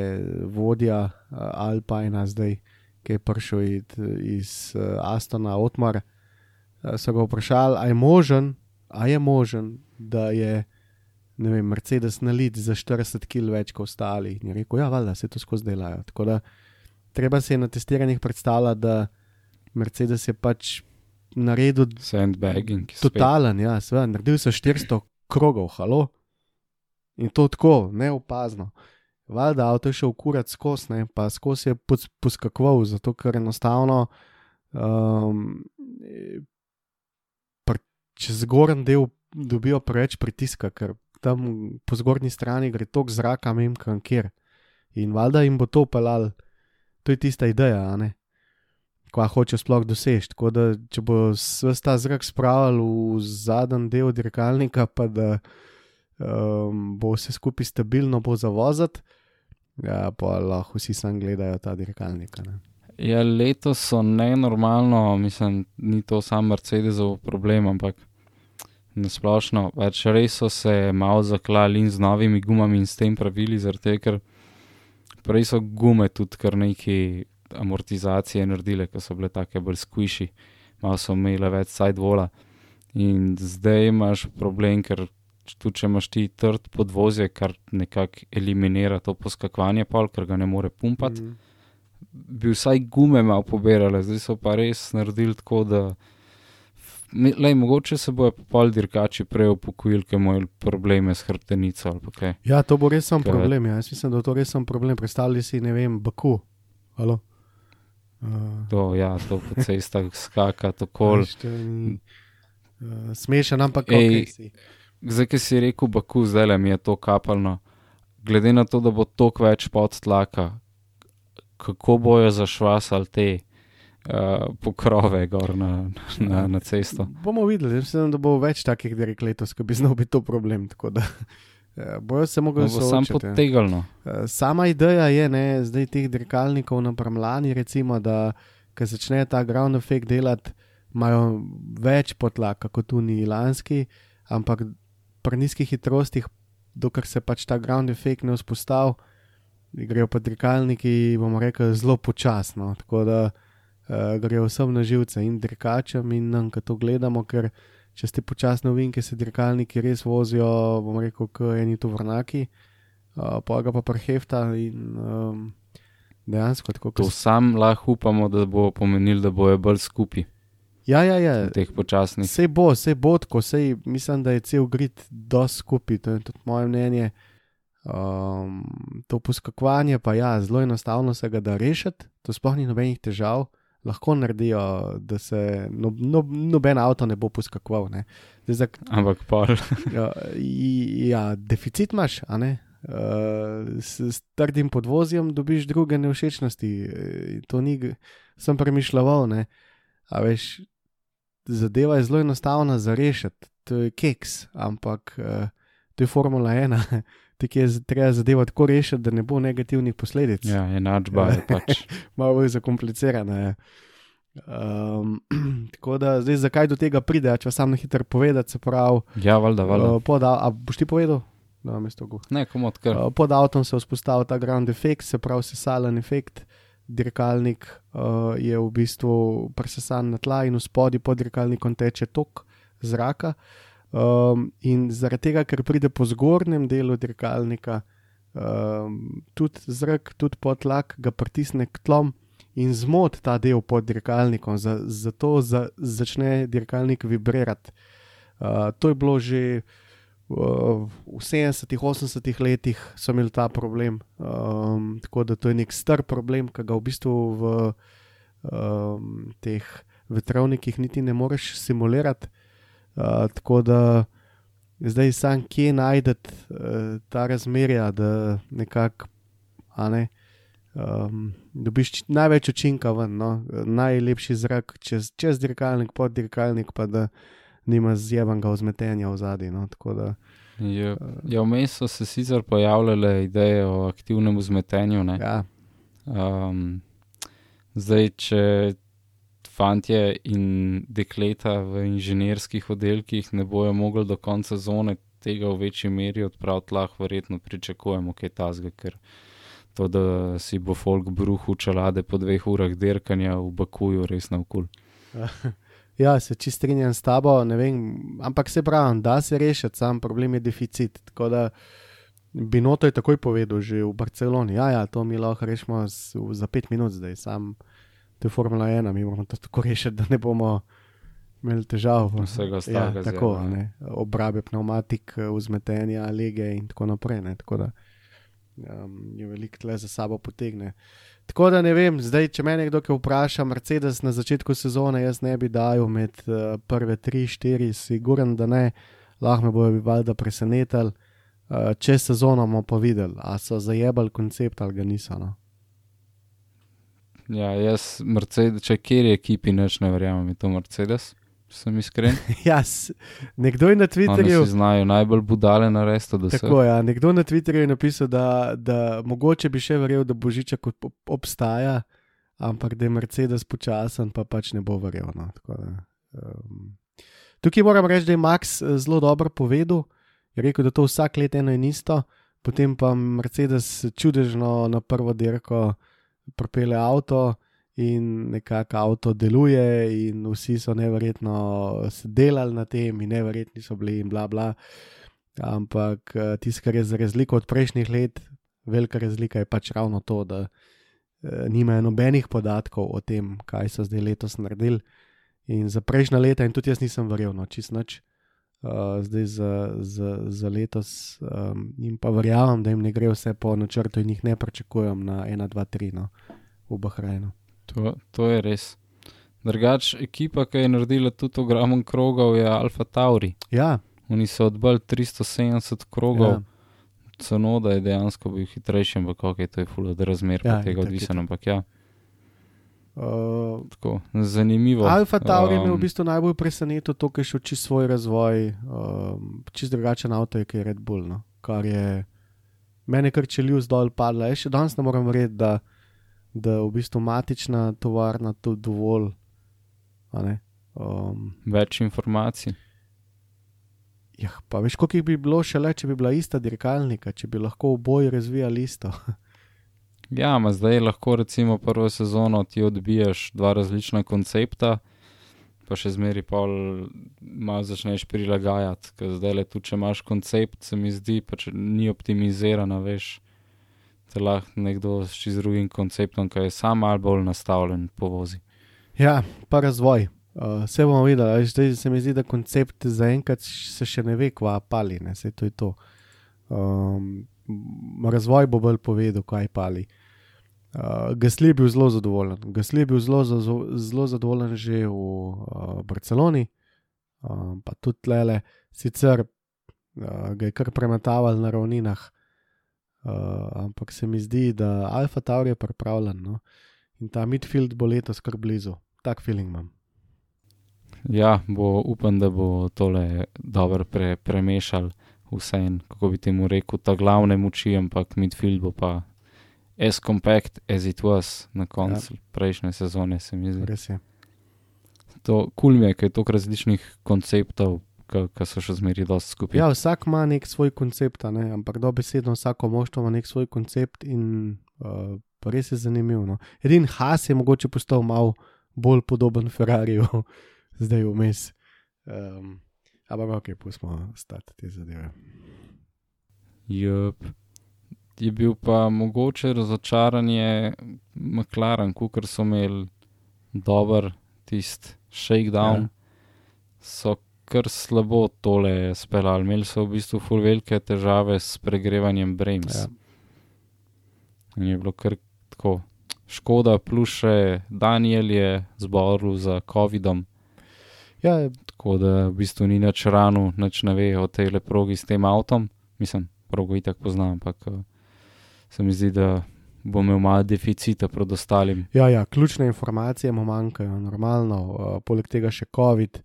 vodja uh, Alpina, zdaj, ki je prišel iz, iz uh, Astona, Otmar. Uh, so ga vprašali, ali je možen, a je možen, da je ne vem, Mercedes nalit za 40 kg več kot ostali. In je rekel, ja, valjda se to skozi delajo. Tako da treba se je na testiranjih predstavljati, da Mercedes je pač naredil Sandbagging. Totalen, ja, seveda, naredil so 400 krogov, halo. In to tako, neopazno. Valjda, avto je šel kurat skozi, ne, pa skozi je pos- poskakoval, zato ker enostavno um, pr, čez zgoren del dobijo preveč pritiska, ker tam po zgornji strani gre tok zraka, mem kam kjer. In valjda jim bo to pelal, to je tista ideja, ne. kva hoče sploh doseči. Tako da, če bo vse ta zrak spravil v zadnji del dirkalnika, pa da um, bo vse skupaj stabilno, bo zavozati, ja, pa lahko vsi sam gledajo ta dirkalnik. Ja, letos so nenormalno, mislim, ni to sam Mercedesov problem, ampak nasplošno, pač res so se malo zaklali in z novimi gumami in s tem pravili, tega, ker prej so gume tudi kar neki amortizacije naredile, ko so bile take bolj squishi, malo so imele več sidewalla. In zdaj imaš problem, ker tudi če imaš ti trd podvozje, kar nekako eliminira to poskakvanje, pol, ker ga ne more pumpati Mhm. bi vsaj gume malo pobirale, zdaj so pa res naredili tako, da. Lej, mogoče se bojo pol dirkači prej upokojili, ker imajo probleme s hrbtenico ali kaj. Ja, to bo res sam Kaj- problem. Ja. Jaz mislim, da bo to res sam problem. Predstavljaj si, ne vem, Baku. Halo? Uh, To, ja, to po cestah skaka, tako. uh, smešen, ampak Ej, okay, si. Zdaj, ki si rekel, Baku, zdaj le mi je to kapalno. Glede na to, da bo toliko več podtlaka, kako bojo zašvasali te uh, pokrove gor na, na, na cesto. Bomo videli, mislim, da bo več takih direk letos, ki bi znal biti to problem. eh, bojo se mogli bo sam. Eh, Sama ideja je, ne, zdaj teh dirkalnikov na Pramlani, recimo, da ko začne ta ground effect delati, imajo več potlaka kot tuni lanski, ampak pri nizkih hitrostih, dokler se pač ta ground effect ne vzpostavi, grejo pa dirkalniki, bomo rekli, zelo počasno. Tako da uh, grejo vsem na živce in dirkačem in nam, ko to gledamo, ker če ste počasni ovinki, se dirkalniki res vozijo, bomo rekel, kot eni tovrnaki uh, pa ga pa prehefta in um, dejansko tako To sam lahko upamo, da bo pomenilo, da bojo bolj skupaj Ja, ja, ja. teh počasnih. Vse bo, vse bo tako, vse mislim, da je cel grid dosti skupaj, to je tudi moje mnenje. Um, to poskakovanje pa ja, zelo enostavno se ga da rešiti, to sploh ni nobenih težav. Lahko naredijo, da se no, no, noben avto ne bo poskakoval. Ne. Zdaj, za, Ampak pol. ja, ja, deficit imaš, a ne? Uh, s, s trdim podvozjem dobiš druge nevšečnosti. eh, To ni, sem premišljal, ne. A veš, zadeva je zelo enostavna za rešiti, to je keks, ampak uh, to je Formula 1. Tik je treba zadevo tako rešiti, da ne bo negativnih posledic. Ja, enačba je pač. Malo bolj zakomplicirana je. Um, tako da, zdaj, zakaj do tega pride, če vam sam na hitro povedati, se pravi, Ja, valjda, valjda. uh, pod, a, a boš ti povedal? Da, mesto go. Ne, komu odkar. Uh, pod avtom se vzpostavlja ta ground effect, se pravi sesalen efekt. Dirkalnik uh, je v bistvu presesan na tla in v spodnji pod dirkalnikom teče tok zraka. Um, in zaradi tega, ker pride po zgornjem delu dirkalnika, um, tudi zrak, tudi potlak ga pritisne k tlom in zmot ta del pod dirkalnikom, za, zato za, začne dirkalnik vibrirati. Uh, to je bilo že uh, v 70-ih, 80-ih letih, so imeli ta problem. Um, tako da to je nek star problem, ki ga v bistvu v um, teh vetrovnikih niti ne moreš simulirati. Uh, tako da zdaj sam kje najdete uh, ta razmerja, da nekako, a ne. Um, dobiš največ učinka ven, no? najlepši zrak čez, čez dirkalnik, pod dirkalnik, pa da nima zjebanega vzmetenja v zadnji. No? Da, Ja, ja, vmes so se sicer pojavljale ideje o aktivnem vzmetenju. ne. ja, Um, zdaj, če fantje in dekleta v inženirskih oddelkih ne bojo mogli do konca zone tega v večji meri odpraviti, lahko verjetno pričakujemo kaj tasga, ker to, da si bo folk bruhu čelade po dveh urah dirkanja v Bakuju, res na okul. ja, se čist strinjam s tabo, ne vem, ampak se pravi, da se rešiti, sam problem je deficit. Tako da Binoto je takoj povedal, že v Barceloni, ja, ja, to mi lahko rešimo z, za pet minut, zdaj sam. To je Formula 1, mi moramo to tako rešiti, da ne bomo imeli težav. Vsega ja, ostalega tako, zjeba, ne. ne, obrabe pneumatik, vzmetenja, lege in tako naprej. Ne, tako da um, je veliko tle za sabo potegne. Tako da ne vem, zdaj, če me nekdo vpraša, Mercedes na začetku sezone, jaz ne bi dal med uh, prve tri, štiri, siguren, da ne, lahko me bojo bi valjda presenetili. Uh, čez sezono bomo pa videli, ali so zajebali koncept ali ga niso. No. Ja, jaz, Mercedes, če kjer je ekipi, neč ne verjamem, je to Mercedes, če sem iskren. Ja, s- nekdo je na Oni Twitterju. si znajo najbolj budale narediti, da se. Tako, ja. Nekdo na Twitterju je napisal, da, da mogoče bi še verjel, da Božiček ob- ob- obstaja, ampak da je Mercedes počasen, pa pač ne bo verjel. No. Tako Da, um, tukaj moram reči, da je Max eh, zelo dobro povedal. Je rekel, da to vsak let eno in isto, potem pa Mercedes čudežno na prvo dirko propele avto. In nekako avto deluje, in vsi so neverjetno se delali na tem, in neverjetni so bili, in bla bla. Ampak eh, tisto, kar je za razliko od prejšnjih let, velika razlika je pač ravno to, da eh, nimajo nobenih podatkov o tem, kaj so zdaj letos naredili. In za prejšnja leta, in tudi jaz nisem verjel, no, čist noč, uh, zdaj za, za, za letos, um, in pa verjamem, da jim ne gre vse po načrtu, in jih ne pričakujem na 1, 2, 3 no, v Bahrajnu. To, to je res. Drugač, ekipa, ki je naredila tudi ogromno krogov, je Alfa Tauri. Ja, Oni so odbili 370 krogov, ja, ja. celo da je dejansko bil hitrejši, ampak je to je full od razmer, Ja, ja, tega odvisen. Ampak ja, uh, tako zanimivo. Alfa Tauri me je v Um, bistvu najbolj presenetil to, ker je šel čist svoj razvoj, um, čist drugačen avto je, kot je Red Bull. No? Kar je meni kar čelil zdol padla. Jaz še danes ne morem verjeti, da, da v bistvu matična tovarna to dovolj. Um, Več informacij. ja, pa veš, koliko bi bilo šele, če bi bila ista dirkalnika, če bi lahko oboji razvijali isto. Ja, ma zdaj lahko recimo prvo sezono ti odbiješ dva različna koncepta, pa še zmeri pol malo začneš prilagajati. Ker zdaj le tu, če imaš koncept, se mi zdi, pa če ni optimizirana, veš, te lahko nekdo s čist drugim konceptom, ki je sam malo bolj nastavljen, povozi. Ja, pa razvoj. Uh, vse bomo videli, zdaj se mi zdi, da koncept zaenkrat se še ne ve, kva pali, ne, se to je to. Um, razvoj bo bolj povedal, kaj pali. Uh, Gasli je bil zelo zadovoljen. Gasli je bil zelo, zelo, zelo zadovoljen že v uh, Barceloni, um, pa tudi tlele, sicer uh, ga je kar premetaval na ravninah, uh, ampak se mi zdi, da Alfa Tauri je pripravljen. No? In ta midfield bo letos kar blizu, tak feeling imam. Ja, bo, upam, da bo tole dobro pre, premešal vse en, kako bi temu rekel, ta glavne moči, ampak midfield bo pa as compact as it was na koncu ja. prejšnje sezone, se mi zdi. Res je. To kul cool mi je, ker je toliko različnih konceptov, ki so še zmeri dosti skupaj. Ja, vsak ima nek svoj koncept, ne? ampak dobesedno vsako moštvo ima nek svoj koncept in uh, res je zanimivo. No. Edin Has je mogoče postal malo bolj podoben Ferrariju, zdaj vmes. Um, ampak ok, pustimo stati te zadeve. Jup. Je bil pa mogoče razočaranje McLaren, ker so imeli dober tisti shakedown, ja. so kar slabo tole speljali. Imeli so v bistvu ful velike težave s pregrevanjem brems. Ja. In je bilo kar tako. Škoda, plus še Daniel je zbolel za COVID-om, Ja, tako da v bistvu ni nič rano, nič ne ve o tej leprogi s tem avtom. Mislim, progo itak poznam, ampak eh, se mi zdi, da bo imel malo deficita pred ostalim. ja, ja, ključne informacije mu manjkajo, normalno, uh, poleg tega še COVID.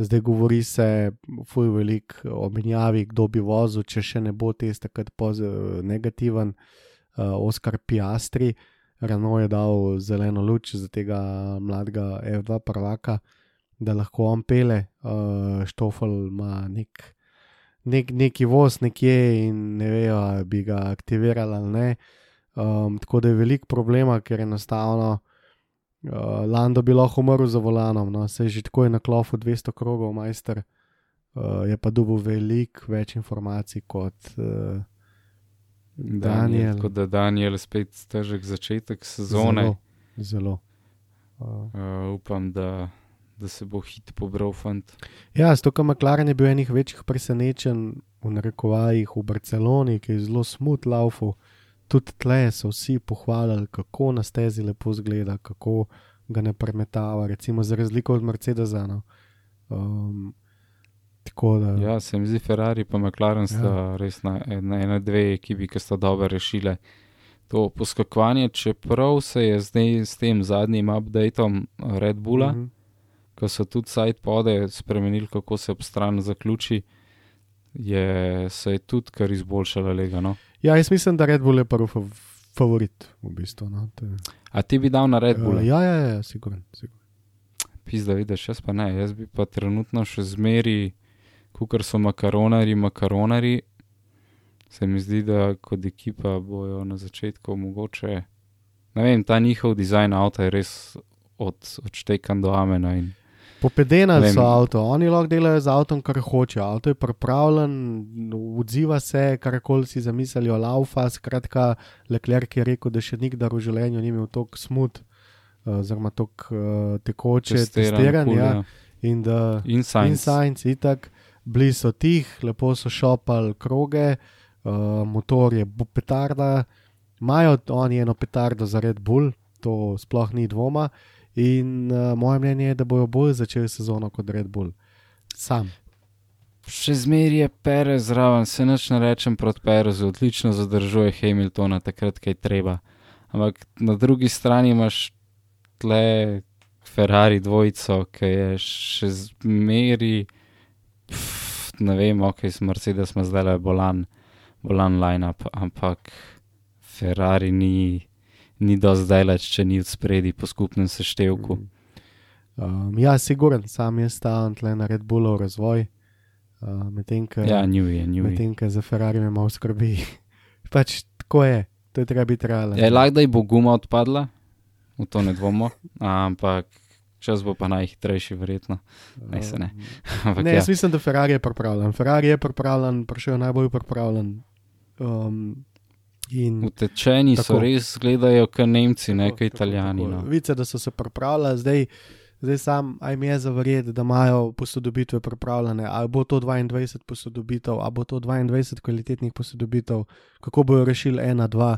Zdaj govori se, fuj velik o menjavi, kdo bi vozil, če še ne bo test takrat negativen. Uh, Oskar Piastri, Renault je dal zeleno luč za tega mladega F2 prvaka, da lahko on pele. Uh, Štofel ima nek, nek, neki voz nekje in ne vejo, bi ga aktivirali ali ne. Um, tako da je velik problema, ker enostavno uh, Lando bi lahko umrl za volanom, no, se je že tako na klofu 200 krogov, majster. Uh, je pa dobil veliko več informacij kot uh, Daniel. Tako da Daniel spet težek začetek sezone. Zelo. zelo. Uh, Uh, upam, da, da se bo hit pobral fant. ja, s to, kar McLaren je bil enih večjih presenečenj v narekovajih v Barceloni, ki je zelo smut laufu. Tudi tle so vsi pohvalili, kako na stezi lepo zgleda, kako ga ne premetava, recimo za razliko od Mercedesa. No. Um, da. Ja, se mi zdi, Ferrari in McLaren sta Ja. res na ena, ena dve ekipi, ki sta dobro rešile to poskakovanje, čeprav se je zdaj s tem zadnjim updateom Red Bulla, mm. -hmm. ko so tudi sidepode spremenili, kako se ob stran zaključi, je se je tudi kar izboljšala lega. No? Ja, jaz mislim, da Red Bull je prvi fav favorit v bistvu. No. Je- A ti bi dal na Red Bull? Uh, ja, ja, ja, sigurno. Sigur. Pizda, vidiš, jaz pa ne, jaz bi pa trenutno še zmeri, kukar so makaronari, makaronari. Se mi zdi, da kot ekipa bojo na začetku mogoče. Ne vem, ta njihov dizajn avta je res od, odštekan do amena. In, Popedena Vem. so avto, oni lahko delajo z avtom, kar hočejo. Avto je pripravljen, odziva se, karkoli si zamislijo, laufa. Skratka, Leclerc je rekel, da še nikdar v življenju ni imel toliko smut, eh, oziroma toliko uh, tekoče testiran, testiran. kul, Ja, in da in in science. Science, itak, bili so tih, lepo so šopali kroge, uh, motor je bu- petarda, imajo oni eno petardo za Red Bull, to sploh ni dvoma. In uh, moje mnenje je, da bojo bolj začeli sezono kot Red Bull. Sam. Še zmeraj je Perez zraven, se nič ne rečem proti Perezu, odlično zadržuje Hamiltona takrat, kaj treba. Ampak na drugi strani imaš tle Ferrari dvojico, ki je še zmeraj, ne vem, ok, s Mercedes ima zdaj le bolan, bolan line-up, ampak Ferrari ni, ni do zdaj leč, če ni od spredi po skupnem seštevku. Um, ja, siguren, sam jaz stavim tle na Red Bullov razvoj. Uh, Medtem, ko Ja, je, je. ko za Ferrari me malo skrbi. pač tako je, to je treba biti realen. Je lahko, da ji bo guma odpadla, v to ne dvomo, ampak čas bo pa najhitrejši, verjetno. Ne, se ne. Ampak Ne, ja, jaz mislim, da Ferrari je pripravljen. Ferrari je pripravljen, prišel je najbolj pripravljen. Um, in utečeni so Tako. res, gledajo kot Nemci, ne kot Italijani. tako. No. Vice, da so se pripravljali, zdaj, zdaj sam, aj mi je zaverjeti, da imajo posodobitve pripravljene. Ali bo to 22 posodobitev, ali bo to 22 kvalitetnih posodobitev, kako bojo rešili ena, dva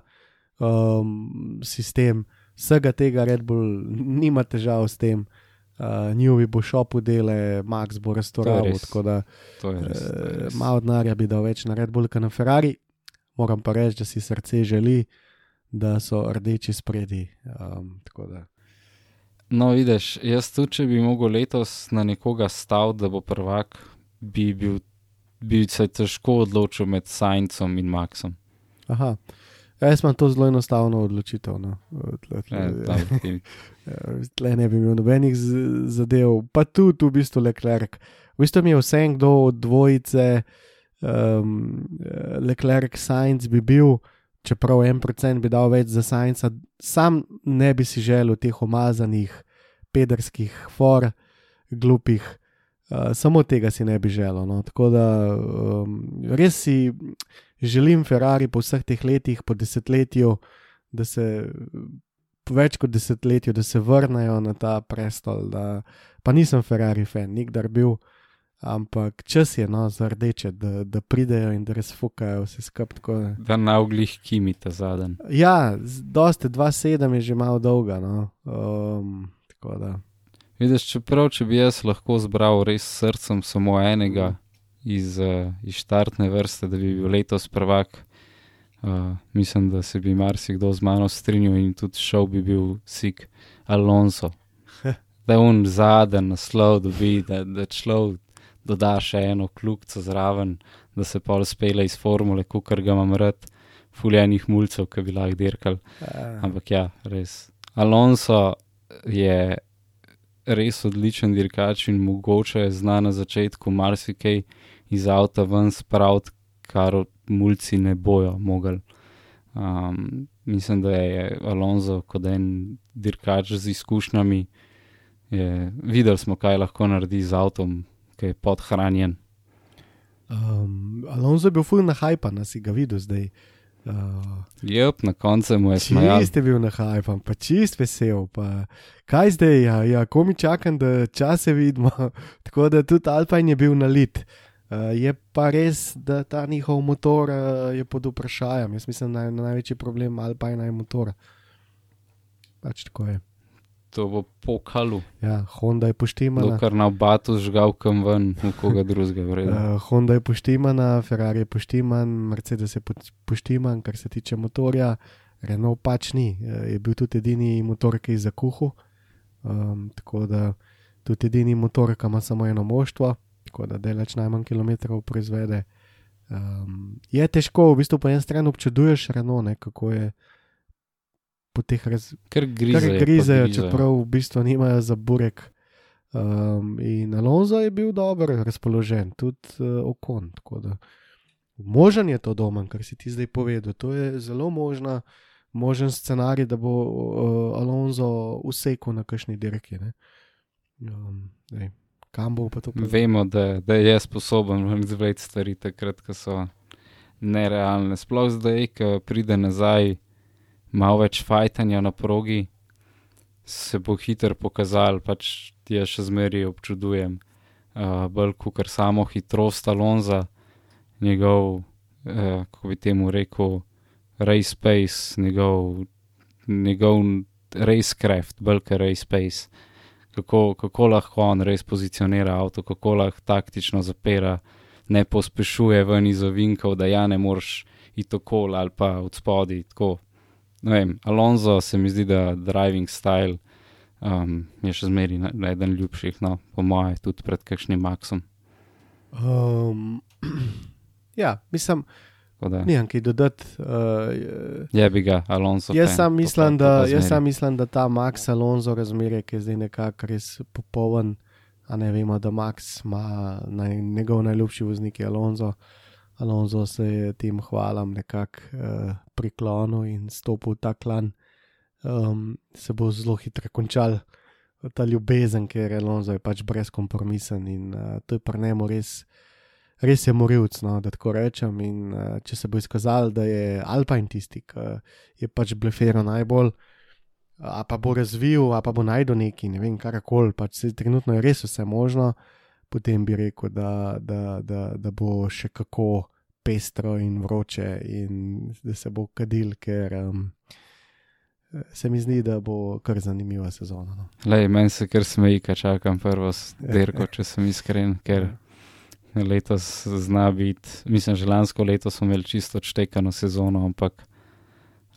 um, sistem. Vsega tega Red Bull nima težav s tem. Uh, Njuvi bo šopu dele, Max bo restoral, res. tako da res. res. malo denarja bi dal več na Red Bull, kot na Ferrari. Moram pa reči, da si srce želi, da so rdeči spredi. Um. No, vidiš, jaz tudi, če bi mogel letos na nekoga staviti, da bo prvak, bi, bil, bi se težko odločil med Sajncem in Maxom. Aha. Ja, Jaz imam to zelo enostavno odločitev. No. Tle, tle, eh, tle ne bi imel nobenih zadev, pa tudi v bistvu Leclerc. V bistvu mi je vse, kdo od dvojice, um, Leclerc, Science bi bil, čeprav en procent bi dal več za Science, sam ne bi si želel teh omazanih, pederskih, for, glupih. Uh, samo tega si ne bi želel. No. Tako da um, res si želim Ferrari po vseh teh letih, po desetletju, da se več kot desetletju, da se vrnejo na ta prestol. Da, pa nisem Ferrari fan, nikdar bil, ampak čas je no, za rdeče, da, da pridejo in da razfukajo vse skupaj. tako da- na oglih kimita zadnji. Ja, dosti 2-7 je že malo dolga. No. Um. Vidiš, čeprav če bi jaz lahko zbral res srcem samo enega iz, uh, iz štartne vrste, da bi bil letos prvak, uh, mislim, da se bi marsikdo z mano strinjal in tudi šel bi bil Sik Alonso. Da on zadnji naslov dobi, da, da človek doda še eno kljubco zraven, da se pol spele iz formule, kar ga imam rad, fuljenih mulcev, ki bi lahko dirkal. Uh, Ampak ja, res. Alonso je res odličen dirkač in mogoče zna na začetku marsikaj iz avta ven spraviti, kar mulci ne bojo mogli. Um, mislim, da je Alonso kot en dirkač z izkušnjami. Je, videli smo, kaj lahko naredi z avtom, ki je podhranjen. um, Alonso je bil ful na hajpa, nas si ga videl zdaj. Uh, Jep, na koncu mu je smajal. Čist je bil na hajpu, pa čist vesel. Pa. Kaj zdaj, ja, ja ko mi čakam, da čase vidimo. Tako da tudi Alpine je bil nalit. Uh, je pa res, da ta njihov motor uh, je pod vprašanjem. Jaz mislim, da je največji problem Alpine je motor. Pač tako je. To bo pokalu, Ja, Honda je poštimana. dokler na obatu žgal kam ven, v koga drugega vrede. Uh, Honda je poštimana, Ferrari je poštiman, Mercedes je po- poštiman, kar se tiče motorja, Renault pač ni, Eh, je bil tudi edini motor, ki je zakuhal. Um, tako da tudi edini motor, ki ima samo eno moštvo, tako da delač najmanj kilometrov proizvede. Um, je težko, v bistvu po eni strani občuduješ Renault, ne, kako je po teh raz, Ker kar grizejo. pa grizejo, čeprav v bistvu nimajo za burek. Um, in Alonso je bil dobro razpoložen, tudi uh, okon. tako da Možen je to domen, kar si ti zdaj povedal. To je zelo možna, možen scenarij, da bo uh, Alonso usekal na kakšni dirki. ne. Um, dej, kam bo pa to povedal? Vemo, da, da je sposoben izvleči stvari takrat, ko so nerealne. Sploh zdaj, ko pride nazaj, malo več fajtanja na progi, se bo hitro pokazal, pač jaz še zmeraj občudujem. Uh, bolj kot samo hitrost Alonza, njegov, uh, kako bi temu rekel, race pace, njegov, njegov racecraft, bolj kot race pace kako, kako lahko on res pozicionira avto, kako lahko taktično zapira, ne pospešuje ven iz ovinkov, da ja ne moreš iti okoli ali pa od spodaj. Tako. Ne Vem, Alonso se mi zdi, da driving style um, je še na eden ljubših, no, po mojem, tudi pred kakšnim Maxom. Um, ja, mislim, nimam kaj dodati. Uh, Je bi ga, Alonso. Jaz sam mislim, da, jaz sam mislim, da ta Max Alonso razmerje, ki je zdaj nekako res popoln, a ne vemo, da Max ima naj, njegov najljubši voznik je Alonso. Alonso se je tem hvalam nekako uh, priklonil in stopil v ta klan. Um, se bo zelo hitro končal ta ljubezen, ker Alonso je pač brezkompromisen in uh, to je pri njemu res. Res je morilc, no, da tako rečem. In, uh, če se bo izkazalo, da je Alpine tisti, ki je pač blefiral najbolj, a pa bo razvil, a pa bo najdel neki, ne vem, karkoli, pač se, trenutno je res vse možno, potem bi rekel, da, da, da, da bo še kako pestro in vroče in da se bo kadil, ker um, se mi zdi, da bo kar zanimiva sezona. No. Lej, meni se kar smeji, ko čakam prvo s- dirko, če sem iskren, ker letos zna biti, mislim, že lansko leto smo imeli čisto odštekano sezono, ampak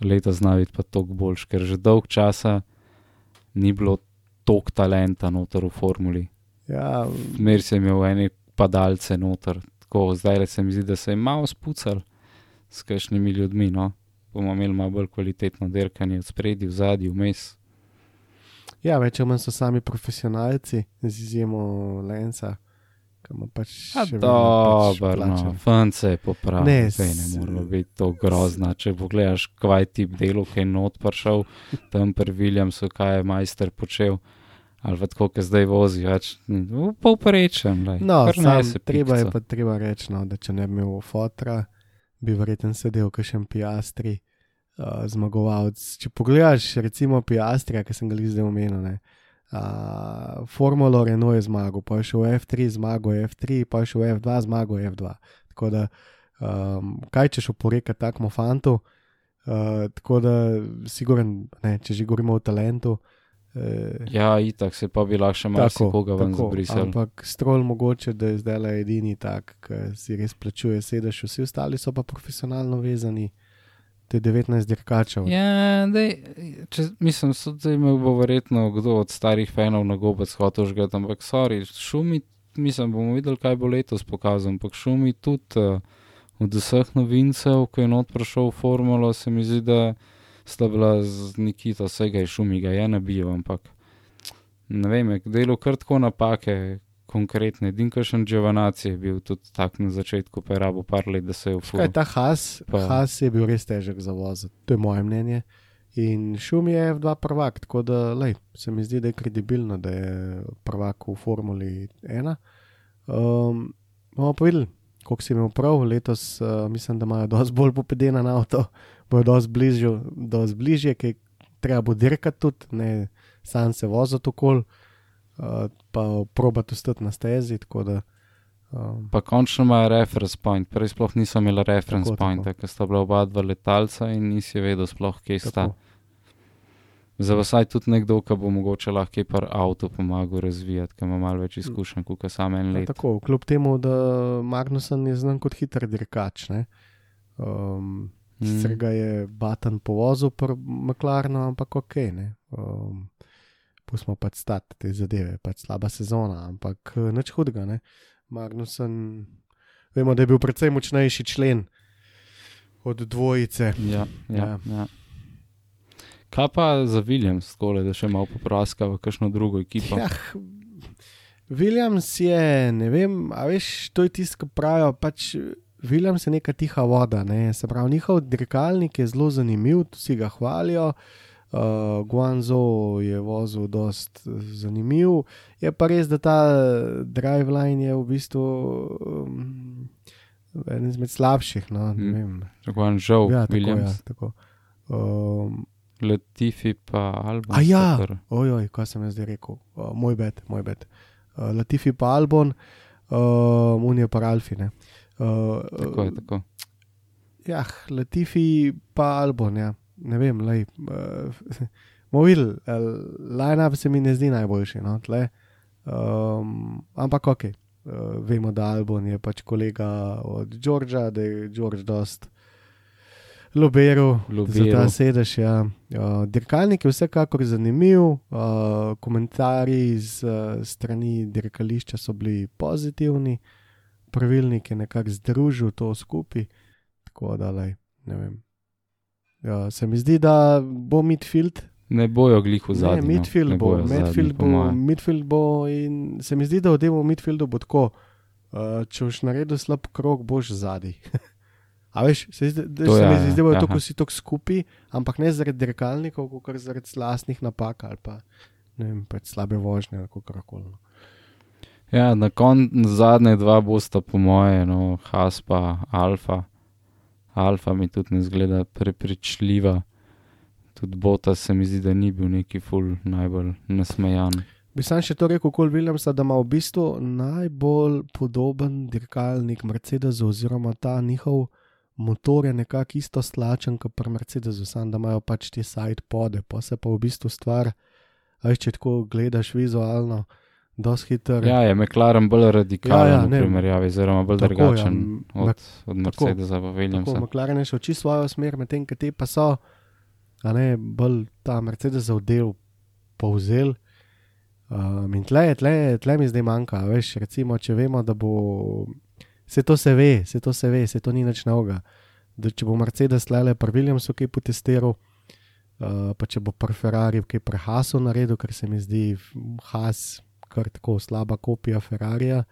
letos zna biti pa toliko boljš, ker že dolg časa ni bilo toliko talenta noter v formuli. Ja, Mer se je imel ene padalce noter, tako zdaj se mi zdi, da se je malo spucal s kakšnimi ljudmi, no. Bomo imeli malo bolj kvalitetno dirkanje od spredi, v zadnji, vmes. ja, več ali manj so sami profesionalci, z izjemo Lenca, ki ima pač še vedno pač Dobro, no, plačan. fance je popravil. Ne, s- ne more biti to grozno. Če pogledaš, kaj je tip delo, ki je not prišel, tam pri Williamsu, kaj je majster počel, ali pa tako, ki zdaj vozi, več povprečen. lej, No, sam, treba je pa treba reči, no, da če ne bi imel fotra, bi verjetno sedel kakšen piastri, uh, zmagovalec. Če pogledaš, recimo Piastrija, ki sem ga zdaj omenil, ne, uh, Formulo Renault je zmagal, pa je šel v F3, zmagal je F3, pa je šel v F2, zmagal je F2. Tako da, um, kaj češ oporekati takmu fantu, uh, tako da, siguren, ne, če že govorimo o talentu. Uh, Ja, itak se pa bi lahko še marsikoga ven zbrisal. Ampak strol mogoče, da je zdaj le edini tak, ki si res plačuje sedež, vsi ostali so pa profesionalno vezani. To je 19 dirkačev. Ja, dej, če, mislim, da me bo verjetno kdo od starih fanov na gobec hotel žgati, ampak sorry, šumi, mislim, bomo videli, kaj bo letos pokazal, ampak šumi tudi uh, od vseh novincev, ko je not prišel v formulo, se mi zdi, da sta bila z Nikito, vsega je šumi, ga je nabil, ampak ne vem, delo kar tako napake. Konkretne, edin kakšen Giovanazzi je bil tudi tak na začetku, pa je rabo par let, da se je ufukal. ta Has, Pa- Has je bil res težek za voz, to je moje mnenje. In šum je F2 prvak, tako da lej, se mi zdi, da je kredibilno, da je prvak v Formuli 1. Um, bomo pa videli, koliko si imel prav, letos uh, mislim, da imajo dosti bolj popedena na avto, bojo dosti bližje, dosti bližje, ki treba bo dirkati tudi, ne sam se voziti okol, uh, pa probati ostati na stezi. da, Um, Pa končno imajo reference point, prej sploh niso imeli reference Tako, pointa, ker sta bila oba dva letalca in nisi vedel sploh, kje sta. tako. Za vsaj tudi nekdo, ki bo mogoče lahko par avto pomagal razvijati, ki ima malo več izkušenj, kot samo en Ja, let. tako, kljub temu, da Magnusen je znan kot hiter dirkač. ne. Um, Mm. Sicer ga je Batan povozil po McLarenu, ampak ok, ne. Um, Pustimo pač stati te zadeve, pač slaba sezona, ampak eh, nič hudega, ne. Magnusen, vemo, da je bil precej močnejši člen od dvojice. Ja, Ja. ja, ja. Kaj pa za Williams, skole, da še malo popraska v kakšno drugo ekipo? Ja, Williams je, ne vem, a veš, to je tisto, kar pravijo. Pač Williams je neka tiha voda, ne? se pravi, njihov dirkalnik je zelo zanimiv, vsi ga hvalijo. Uh, Guangzhou je vozil dost zanimiv, je pa res, da ta drive line je v bistvu um, eden izmed slabših. No, Mm. žal, ja, ja, tako, Williams, ja, tako. Um, Latifi pa Albon. A ja, ojoj, kaj sem jaz zdaj rekel, uh, moj bed, moj bed. Uh, Latifi pa Albon, uh, Unija pa Alfine. Uh, Tako je, tako. Ja, Latifi pa Albon, ja. ne vem, lej. Uh, Movil, uh, line-up se mi ne zdi najboljši, no, tle. Um, ampak ok, uh, vemo, da Albon je pač kolega od Georgea, da je George dost lobiral za ta sedež. Ja. Uh, dirkalnik je vsekakor zanimiv, uh, komentarji z uh, strani dirkališča so bili pozitivni, pravilnik je nekako združil to skupaj, tako da lej, ne vem. Ja, se mi zdi, da bo midfield Ne bojo glih v Ne, zadnjem. midfield bo, midfield bo, midfield bo in se mi zdi, da v tem midfieldu bo tako. Uh, če boš naredil slab krok, boš zadaj. A veš, se, zdi, da, To se ja, mi zdi, da bodo ja, tako aha. vsi tako skupaj, ampak ne zaradi dirkalnikov, kot zaradi lastnih napak ali pa ne vem, pač slabe vožnje ali kako koli. Ja, na koncu zadnje dva bosta, po moje, no, Has pa Alfa. Alfa mi tudi ne zgleda prepričljiva. Tudi Bota se mi zdi, da ni bil neki ful najbolj nasmejan. Bi sam še to rekel, kot Williamsa, da ima v bistvu najbolj podoben dirkalnik Mercedesu, oziroma ta njihov motor je nekako isto slačen kot pri Mercedesu, samo da imajo pač te side pode, pa se pa v bistvu stvar, a veš, če tako gledaš vizualno, dosti hiter. Ja, je McLaren bolj radikalen Ja, ja, ja, ja, v ne, primerjavi, oziroma bolj tako, ja, drugačen m, od, od Mercedesa Tako. McLaren je šel čisto svojo smer, medtem ko te pa so, a ne bolj ta Mercedesov del povzel. Um, in tle, tle, tle mi zdaj manjka, veš, recimo, če vemo, da bo. Se to se ve, se to se ve, se to ni nič novega. Da če bo Mercedes le pri Williamsu kaj potestiral, uh, pa če bo pri Ferrari kaj pri Hasu naredil, ker se mi zdi Has kar tako slaba kopija Ferrarija.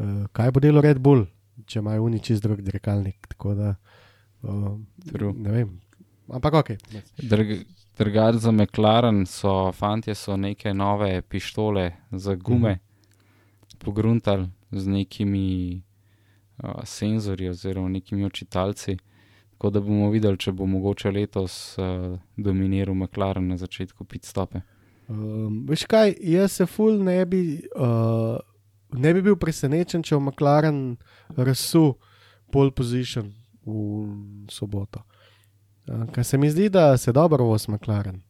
Uh, kaj bo delo Red Bull, če imajo oni čist drug dirkalnik. Tako da, uh, True. ne vem. Ampak ok. Drg, Drugač za McLaren so fanti so neke nove pištole za gume Mhm. pogruntali z nekimi uh, senzorji oziroma nekimi očitalci. Tako da bomo videli, če bo mogoče letos uh, dominiral McLaren na začetku pit stope. Um, veš kaj, jaz se ful ne bi, uh, ne bi bil presenečen, če v McLaren razsu pole position v soboto. Uh, Ker se mi zdi, da se dobro voz McLaren.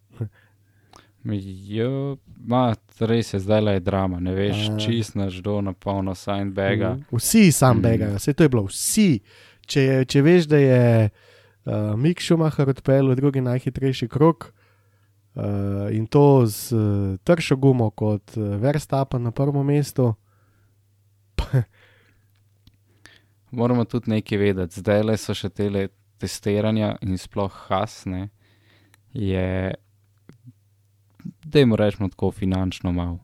Jo, ma, res je, zdaj le je drama, ne veš, A. čist naš do na polno Sandbaga. Mhm. Vsi sam Mm. vse to je bilo, vsi. Če, če veš, da je uh, Mick Schumacher odpeljal drugi najhitrejši krok uh, in to z uh, tršo gumo kot uh, Verstappen na prvem mestu, Moramo tudi nekaj vedeti, zdaj le so še tele testiranja in sploh hasne, je, da jim rečemo tako finančno malo,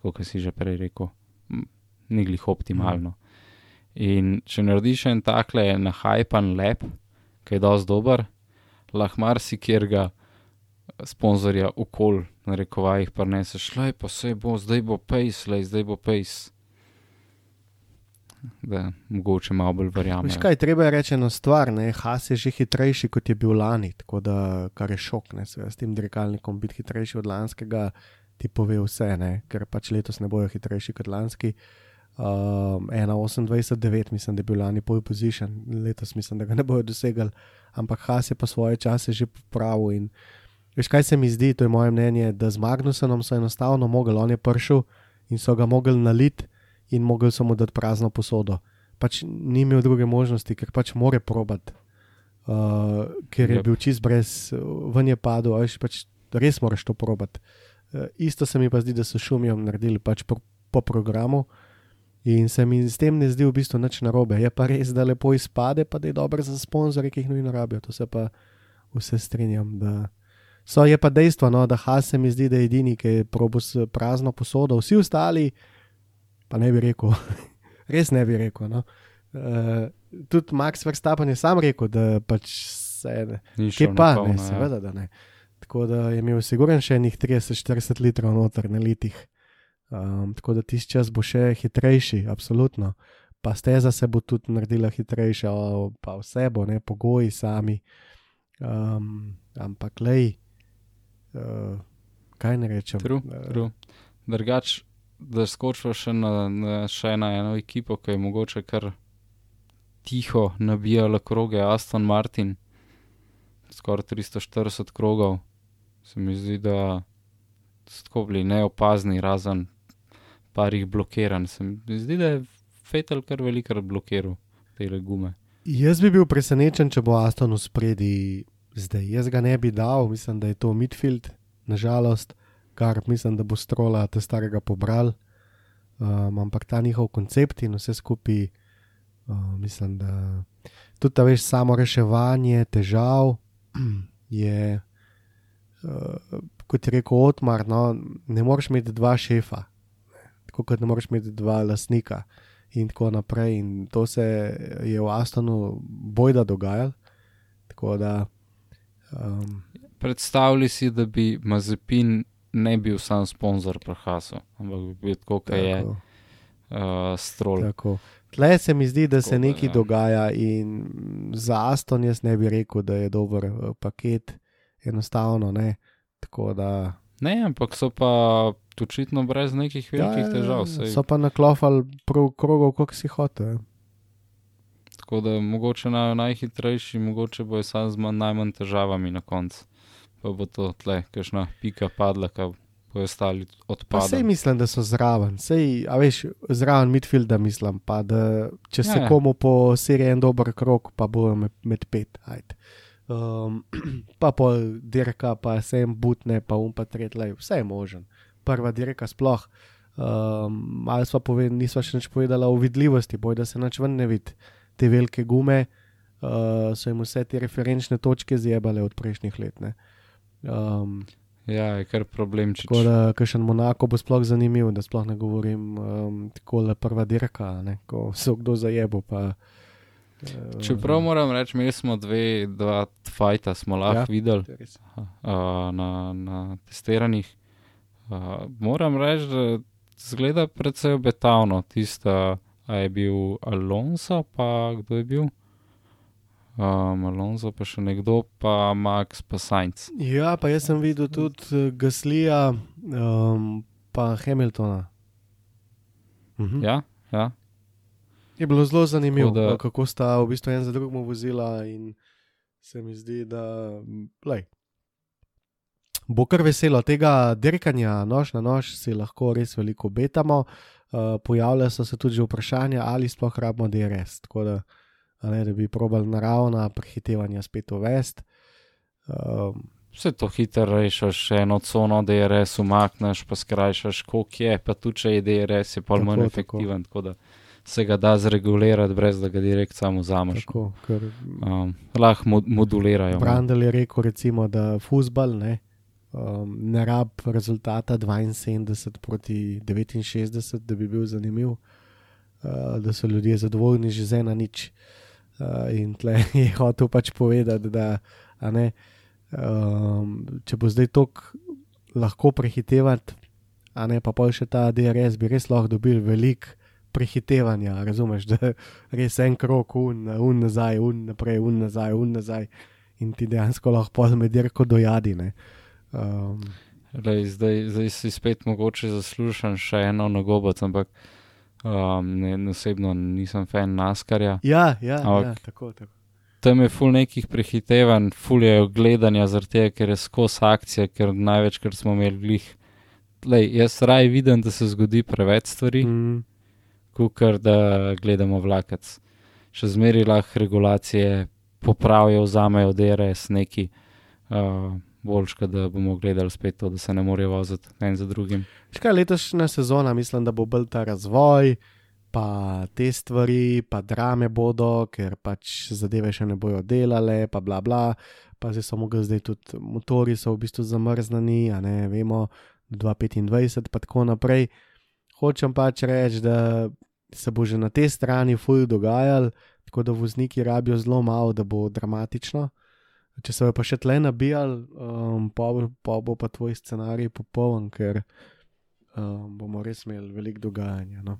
kot si že prej rekel, ni glih optimalno. In če narediš en takle nahajpan lep, ki je dosti dober, lahko marsikjer ga sponzorja okol, na rekovajih, pa ne se šlaj, pa se bo, zdaj bo pejs, lej, zdaj bo pejs. Da mogoče malo bolj verjamem. Veš kaj, treba je reči eno stvar, ne? Has je že hitrejši kot je bil lani, tako da kar je šok, ne, seveda, s tem dirkalnikom biti hitrejši od lanskega, ti pove vse, ne? ker pač letos ne bojo hitrejši kot lanski. Um, 1,28,9 mislim, da je bil lani pole position, letos mislim, da ga ne bojo dosegali, ampak Has je pa svoje čase že popravil in veš kaj se mi zdi, to je moje mnenje, da z Magnusenom so enostavno mogli, on je prišel in so ga mogli naliti in mogli so mu dati prazno posodo pač ni imel druge možnosti, ker pač more probat uh, ker je Yep. bil čist brez, ven je padel, veš, pač res moraš to probati. Uh, isto se mi pa zdi, da so šumijom naredili pač po, po programu. In se mi s tem ne zdi v bistvu nič narobe. Je pa res, da lepo izpade, pa da je dobro za sponzorje, ki jih nujno rabijo. To se pa vse strinjam. Da... So, je pa dejstvo, no, da Has se mi zdi, da je edini, ki je probo s prazno posodo, vsi ostali, pa ne bi rekel, res ne bi rekel. No. Uh, tudi Max Verstappen je sam rekel, da pač se ne. Kje pa, na polno, ne, ja. seveda, da ne. Tako da je imel siguren še enih 30-40 litrov noter na litih. Um, tako da tisti čas bo še hitrejši, absolutno. Pa steza se bo tudi naredila hitrejša, pa vse bo, ne pogoji sami. Um, ampak lej, uh, kaj ne rečem. True, Eh, true. Drugač, da skočiš še na, na še na eno ekipo, ki je mogoče kar tiho nabijala kroge, Aston Martin, skoraj 340 krogov. Se mi zdi, da so tako bili neopazni, razen parih blokiran. Se mi zdi, da je Fetel kar velikrat blokiral te gume. Jaz bi bil presenečen, če bo Aston v spredi zdaj. Jaz ga ne bi dal, mislim, da je to midfield, nažalost, kar mislim, da bo strola te starega pobral. Um, ampak ta njihov koncept in vse skupaj, uh, mislim, da tudi ta veš samo reševanje težav je, uh, kot je rekel Otmar, no, ne moreš imeti dva šefa, tako kot ne moreš imeti dva lasnika in tako naprej. In to se je v Astonu bojda dogajalo. Tako da. Um, Predstavljaj si, da bi Mazepin ne bil sam sponzor Prahasu, ampak bi bil tako, kot je uh, strol. tako. Tle se mi zdi, da se Tako da, nekaj ja. dogaja, in za Aston jaz ne bi rekel, da je dober eh, paket, enostavno ne. Tako da. Ne, ampak so pa očitno brez nekih velikih težav. Sej, Ja, so pa naklofali prav krogov, kot si hotel. Tako da mogoče na, najhitrejši, mogoče bo sam z manj, najmanj težavami na koncu. Pa bo to tle, kakšna pika padla, ki bo ostali Pa odpadli. sej mislim, da so zraven, sej, a veš, zraven midfielda mislim, pa da če se Ja, ja. komu po seriji en dober krok, pa bo med, med pet, ajde. Um, pa po dirka, pa se jim butne, pa um pa tretjej, vse je možen. Prva dirka sploh. Um, malo sva povedala, nisva še nič povedala o vidljivosti, boj da se nič ven ne vidi. Te velike gume uh, so jim vse te referenčne točke zjebale od prejšnjih let. ne. Um, Ja, je kar problem, če Tako da, kakšen Monako bo sploh zanimiv, da sploh ne govorim um, tako le prva dirka, ne, ko se kdo zajebo. Pa, uh, Čeprav moram reči, imeli smo dve, dva fajta, smo lahko Ja. videli. uh, na, na testiranjih. Uh, moram reči, da zgleda precej obetavno. Tista, a je bil Alonso, pa kdo je bil? Um, Alonso, pa še nekdo, pa Max, pa Sainz. Ja, pa jaz sem videl tudi eh, Gaslija, um, pa Hamiltona. Mhm. Ja, ja. Je bilo zelo zanimivo, da- kako sta v bistvu en za drugim vozila, in se mi zdi, da lej, bo kar veselo tega dirkanja, nož na nož, si lahko res veliko obetamo. Uh, pojavljajo so se tudi vprašanja, ali sploh rabimo DRS, tako da, ne, da bi probali naravna prehitevanja spet uvesti. Um, Vse to hitro rešiš, eno cono DRS umakneš, pa skrajšaš, koliko je, pa tudi če je DRS, je pol Tako, manj tako. efektiven, tako da se ga da zregulirati, brez da ga direkt samo vzameš. tako, ker Um, lahko mod modulirajo. no. Brandel je rekel, recimo, da futbal ne, um, ne rab rezultata 72 proti 69, da bi bil zanimiv, uh, da so ljudje zadovoljni že z ena nič. Uh, in tle je hotel pač povedati, da ne, um, če bo zdaj tok lahko prehitevati, a ne pa pol še ta DRS, bi res lahko dobil veliko prehitevanja, razumeš, da res en krok, un, un nazaj, un naprej, un nazaj, un nazaj. In ti dejansko lahko pol med dirko dojadi. ne. Um, Lej, zdaj, zdaj si spet mogoče zaslužen še eno nagobac, ampak um, ne, osebno nisem fan naskarja. ja, ja, ja, Ampak- tako, tako. Tam je full nekih prehitevanj, full je gledanja, zaradi tega, ker je skozi akcije, ker največkrat smo imeli glih. Lej, jaz raje vidim, da se zgodi preveč stvari, mm. Kot da gledamo vlakec. Še zmeraj lahko regulacije popravijo, vzamejo DRS neki. Uh, Boljška, da bomo gledali spet to, da se ne morejo voziti en za drugim. Škaj letošnja sezona, mislim, da bo bolj ta razvoj, pa te stvari, pa drame bodo, ker pač zadeve še ne bojo delale, pa bla bla. Pa zdaj so mogli, zdaj tudi motori so v bistvu zamrznjeni, a ne vemo, 2025 pa tako naprej. Hočem pač reči, da se bo že na tej strani fuj dogajal, tako da vozniki rabijo zelo malo, da bo dramatično. Če se pa še tle nabijal, um, pa, bo- pa bo pa tvoj scenarij popoln, ker um, bomo res imeli veliko dogajanja. No.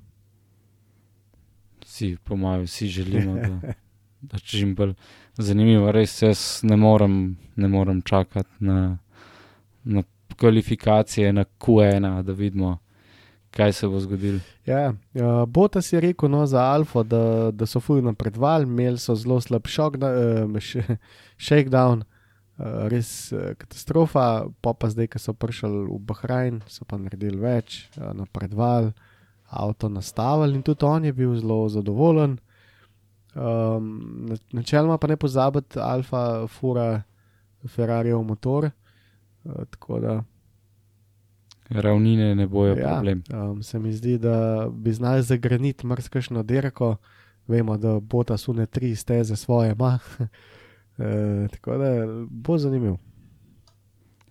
Vsi, po mojem, vsi želimo, da, da čim bolj zanimivo. Res jaz ne morem, ne morem čakati na, na kvalifikacije, na Q1, da vidimo, kaj se bo zgodilo. Ja, uh, Bota si rekel no, za Alfa, da, da so fuj napredovali, imeli so zelo slab šok, da, uh, sh shakedown, uh, res uh, katastrofa, pa pa zdaj, ko so prišli v Bahrajn, so pa naredili več, uh, napredovali, avto nastavili in tudi on je bil zelo zadovoljen. Um, na- načeloma pa ne pozabiti, Alfa fura Ferrarijev motor, uh, tako da Ravnine ne bojo ja. problem. Um, se mi zdi, da bi znali zagraniti marsikšno dirko, vemo, da bo ta sune tri steze svoje, ima. e, tako da bo zanimiv.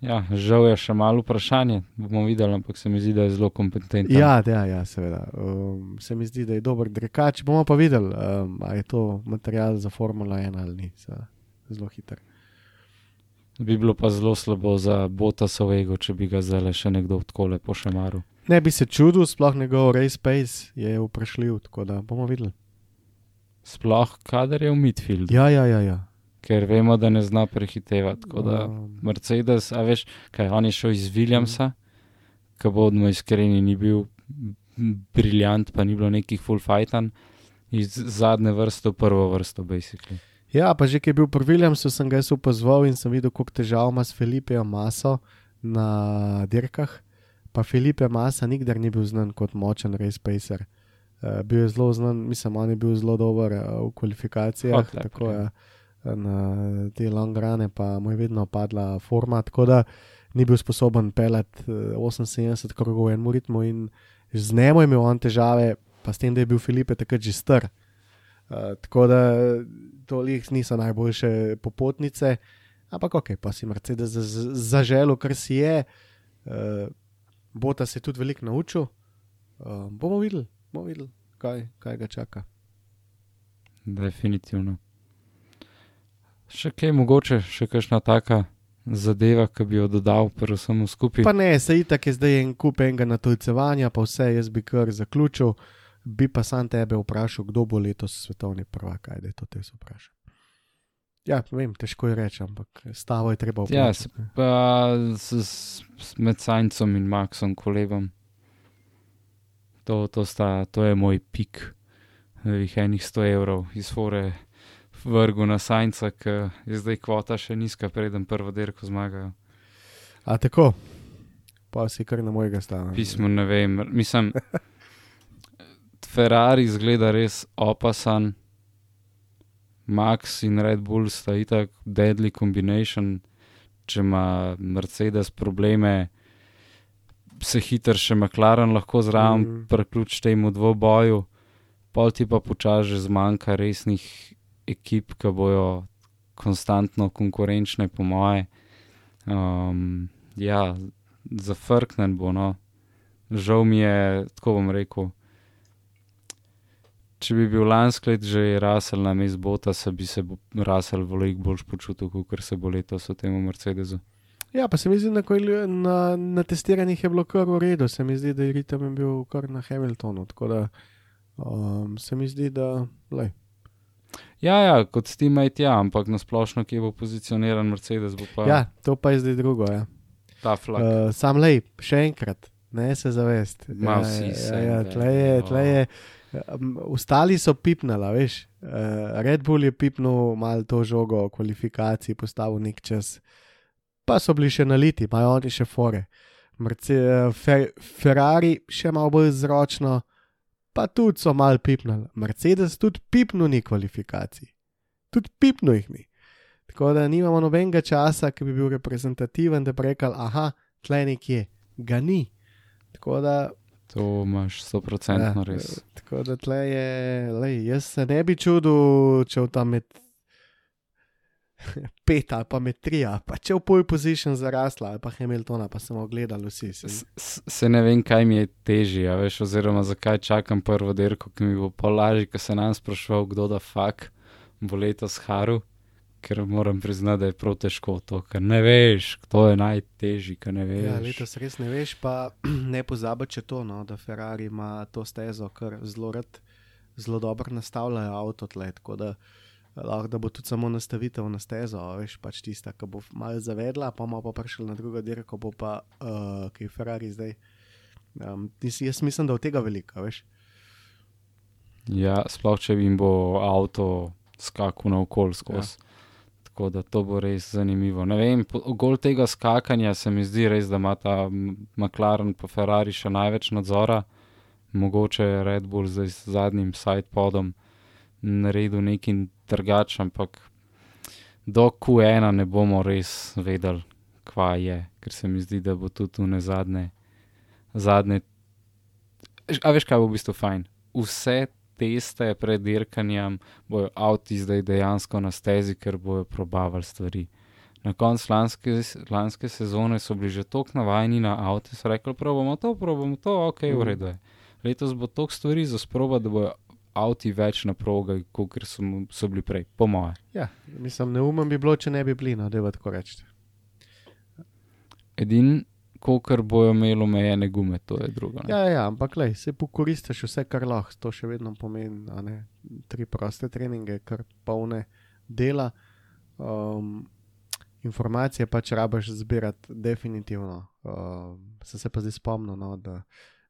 Ja, žal je še malo vprašanje, bomo videli, ampak se mi zdi, da je zelo kompetenten. Ja, ja, ja seveda. Um, se mi zdi, da je dober drekač. Bomo pa videli, um, ali je to material za Formula 1 ali ni. Seveda. Zelo hiter. Bi bilo pa zelo slabo za Botasov ego, če bi ga zdaj še nekdo odkole pošemaru. Ne bi se čudil, sploh njegov race pace je vprašljiv, tako da bomo videli. Sploh, kadar je v midfieldu, Ja, ja, ja. ja. ker vemo, da ne zna prehitevati. Tako da Um, Mercedes, a veš, kaj on je šel iz Williamsa, ki bo odmo iskreni, ni bil briljant, pa ni bilo nekih full fightan, iz zadnje vrste v prvo vrsto, basically. Ja, pa že ki je bil pri Williamsu, sem ga jaz opazval in sem videl, koliko težav ima s Filipejem Maso na dirkah. Pa Filipe Masa nikdar ni bil znan kot močen race pacer. Uh, bil je zelo znan, mislim, on je bil zelo dober uh, v kvalifikacijah, Hot tako ja. je. Na te long rane pa mu je vedno padla forma, tako da ni bil sposoben pelati uh, 78 krogov v enem ritmu in z njemu je imel on težave, pa s tem, da je bil Filipe takrat že star. Uh, tako da toliko niso najboljše popotnice, ampak ok, pa si Mercedes za- za- zaželel, kar si je. Uh, Bota se je tudi veliko naučil. Uh, bomo videli, bomo videli kaj, kaj ga čaka. Definitivno. Še kaj mogoče, še kakšna taka zadeva, ki bi jo dodal, predvsem skupaj. Pa ne, se itak je zdaj en kup enega natolcevanja, pa vse jaz bi kar zaključil. Bi pa sam tebe vprašal, kdo bo letos svetovni prvak, kaj da je to te vprašal. Ja, vem, težko je reči, ampak stavo je treba Ja, vprašati. ne. Pa s, s, s, med Sajncem in Maxom Kolebom. To, to, sta, to je moj pik, eh, enih 100 evrov iz fore vrgu na Sajnca, ki je zdaj kvota še nizka, preden prvo dirko zmagajo. A tako, pa si kar na mojega stava. Pismo ne vem, mislim, Ferrari izgleda res opasan, Max in Red Bull sta itak deadly combination, če ima Mercedes probleme, se hiter še McLaren lahko zraven mm. priključi temu dvoboju, pol ti pa počasi že zmanjka resnih ekip, ki bojo konstantno konkurenčne, po moje. Um, ja, zafrknen bo, no. Žal mi je, tako bom rekel. Če bi bil lansko let že rasel na mestu Bota, se bi se rasel veliko bolj počutil, kot se bo letos v tem Mercedesu. Ja, pa se mi zdi, da na, na testiranjih je bilo kar v redu, se mi zdi, da je ritem bil kar na Hamiltonu. Tako da um, se mi zdi, da. Lej. Ja, ja, kot teammate, ja, ampak na splošno, ki bo pozicioniran Mercedes, bo pa Ja, to pa je zdaj drugo. Ja. ta flak. Uh, sam lej, še enkrat, ne se zavest. Ma, ja, vsi ja, se, ja, da, tle je, tle je. Um, ostali so pipnala, veš. Uh, Red Bull je pipnil malo to žogo v kvalifikaciji, postavil nek čas, pa so bili še naliti, imajo oni še fore. Merce, eh, Fer, Ferrari še malo bolj zročno, pa tudi so malo pipnali. Mercedes tudi pipnil ni kvalifikacij. tudi pipno jih ni. Tako da nimamo nobenega časa, ki bi bil reprezentativen, da bi rekel, aha, tle nekje, ga ni. Tako da To imaš 100% res. Ja, tako da tle je, lej, jaz se ne bi čudil, če v tam med pet ali pa med tri, pa če v pol position zarasla, ali pa Hamiltona, pa smo gledali vsi. Se, S- s- Se ne vem, kaj mi je težje, a veš, oziroma zakaj čakam prvo dirko, ki mi bo pa lažje, ko se nam sprašval, kdo da fak bo letos haru, ker moram priznati, da je prav težko to, ker ne veš, kdo je najtežji, ker ne veš. ja, letos res ne veš, pa ne pozabi, če to, no, da Ferrari ima to stezo, kar zelo rad, zelo dobro nastavljajo avto tle, tako da lahko da bo tudi samo nastavitev na stezo, veš, pač tista, ki bo malo zavedla, pa bomo pa prišli na drugo dirko, bo pa, uh, ki je Ferrari zdaj. Um, jaz mislim, da od tega velika, veš. Ja, sploh če jim bo avto skakal na okol skozi. Ja. Tako da to bo res zanimivo. Ne vem, gol tega skakanja se mi zdi res, da ima ta McLaren pa Ferrari še največ nadzora. Mogoče je Red Bull zdaj z zadnjim sidepodom naredil nekaj drugače, ampak do Q1 ne bomo res vedeli, kva je, ker se mi zdi, da bo tudi v ne zadnje. zadnje A veš, kaj bo v bistvu fajn? Vse teste pred dirkanjem bojo avti zdaj dejansko na stezi, ker bojo probavali stvari. Na koncu lanske, lanske sezone so bili že tako navajeni na avte, so rekli: probamo to, probamo to, ok, v redu je. Letos bo toliko stvari za sproba, da bojo avti več na progi, kot so, so bili prej, po moje. Ja, mislim, neumem bi bilo, če ne bi bili, no, da je tako reči. Edin, kolikor bojo imeli omejene gume, to je drugo. ne. Ja, ja, ampak lej, se pokoristiš vse, kar lahko, to še vedno pomeni, tri proste treninge, kar polne dela. Um, informacije pač rabaš zbirati, definitivno. Um, sem se pa zdaj spomnil, no, da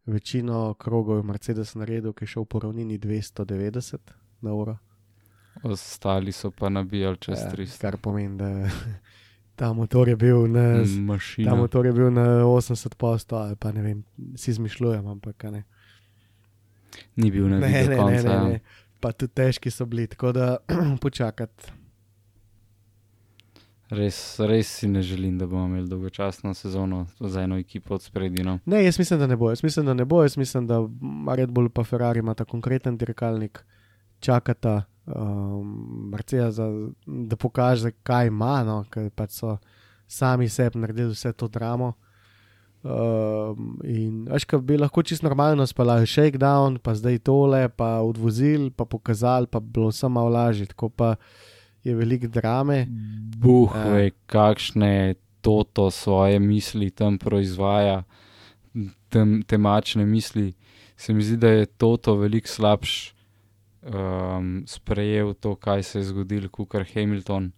večino krogov je Mercedes naredil, ki je šel po ravnini 290 na uro. Ostali so pa nabijali čez Ja, 300. kar pomeni, da ta motor je bil na, Ta Mašina. motor je bil na 80 posto, ali pa ne vem, si izmišljujem, ampak ne. Ni bil na Ne, ne, vidu ne, konca. ne, ja. ne. Pa tudi težki so bili, tako da počakati. Res, res si ne želim, da bomo imeli dolgočasno sezono z eno ekipo od spredi. No. Ne, jaz mislim, da ne bo. Jaz mislim, da ne bo. Jaz mislim, da Red Bull pa Ferrari imata konkreten dirkalnik, čakata um, Mercedes, da pokaže, kaj ima, no, ker pač so sami sebi naredili vse to dramo. Um, in veš, kaj bi lahko čisto normalno spala, shakedown, pa zdaj tole, pa odvozil, pa pokazal, pa bilo malo lažje, tako pa je veliko drame. Buh, Ja. ve, kakšne toto svoje misli tam proizvaja, tem, temačne misli. Se mi zdi, da je toto veliko slabš um, sprejel to, kaj se je zgodilo, kot kar Hamilton,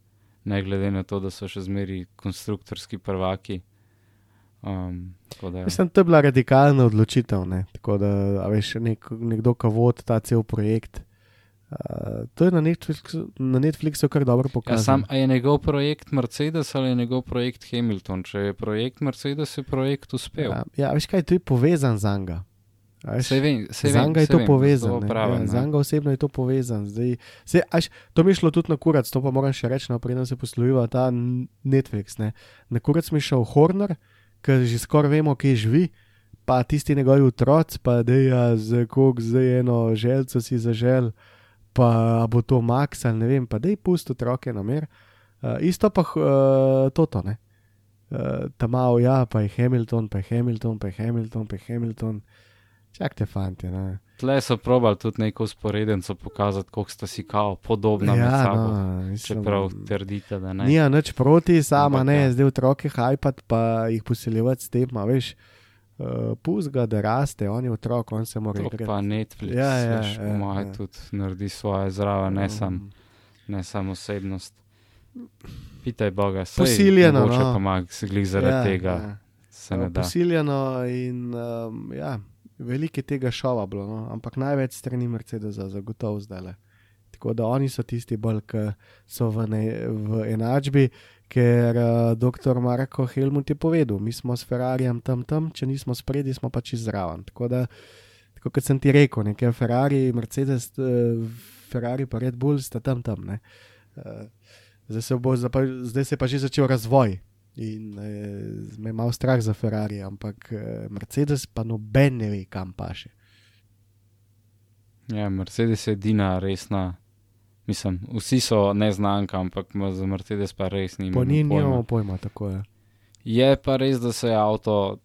ne glede na to, da so še zmeri konstruktorski prvaki. Um, da, Mislim, to je bila radikalna odločitev. Ne? Tako da, a veš, nek, nekdo, ki vodi ta cel projekt. Uh, to je na Netflixu, na Netflixu kar dobro Ja, pokazano. sam, a je njegov projekt Mercedes ali je njegov projekt Hamilton? Če je projekt Mercedes, je projekt uspel. ja, ja, veš kaj, to je povezan z Anga. Se vem, se Z vem, Anga je to povezano. Ja, z ne. Anga osebno je to povezan. Zdaj, se, až, to mi je šlo tudi na kurac, to pa moram še reči, no, preden se posloviva ta Netflix. Ne. Na kurac mi je šel Horner, ki že skoraj vemo, kje živi. Pa tisti njegovi otroci, pa da je za kog zdaj eno želco si zažel, pa bo to Max ali ne vem, pa da je pusto otroke na mer. Uh, isto pa uh, toto, ne. Uh, Tam malo, ja, pa je Hamilton, pa je Hamilton, pa je Hamilton, pa je Hamilton. Čakajte, fanti. Ne. Tle so probali tudi neko usporednico pokazati, koliko sta si kao podobna med Ja, sabo. no, mislim, Čeprav trdite, da ne. Nija nič proti, sama ne, ja. zdaj otroke hajpat, pa jih posiljevati s tem, a veš. Uh, Pust ga, da raste, on je otrok, on se mora igrati. pa Netflix, Ja, ja, veš, ja, moje ja. tudi naredi svoje zraven, ne, sam, ne samo osebnost. Pitaj Boga, saj Posiljeno, no. pa mag, se glih zaradi ja, tega ja. se ne da. Posiljeno in um, ja, veliko je tega šova bilo, no? ampak največ strani Mercedesa, zagotovo zdaj le. Tako da oni so tisti bolj, ki so v, ne, v enačbi, ker uh, dr. Marko Helmut je povedal, mi smo s Ferrarijem tam tam, če nismo spredi, smo pač izraven. Tako da, tako kot sem ti rekel, nekaj Ferrari, Mercedes, uh, Ferrari pa Red Bull sta tam tam. Ne? Uh, zdaj, se bo, zdaj se je pa že začel razvoj in uh, me je malo strah za Ferrari, ampak uh, Mercedes pa noben ne ve, kam paše. Ja, Mercedes je edina resna. Mislim, vsi so neznanka, ampak za Mercedes pa res ni. Po njih nimamo pojma, tako je. Je pa res, da se je avto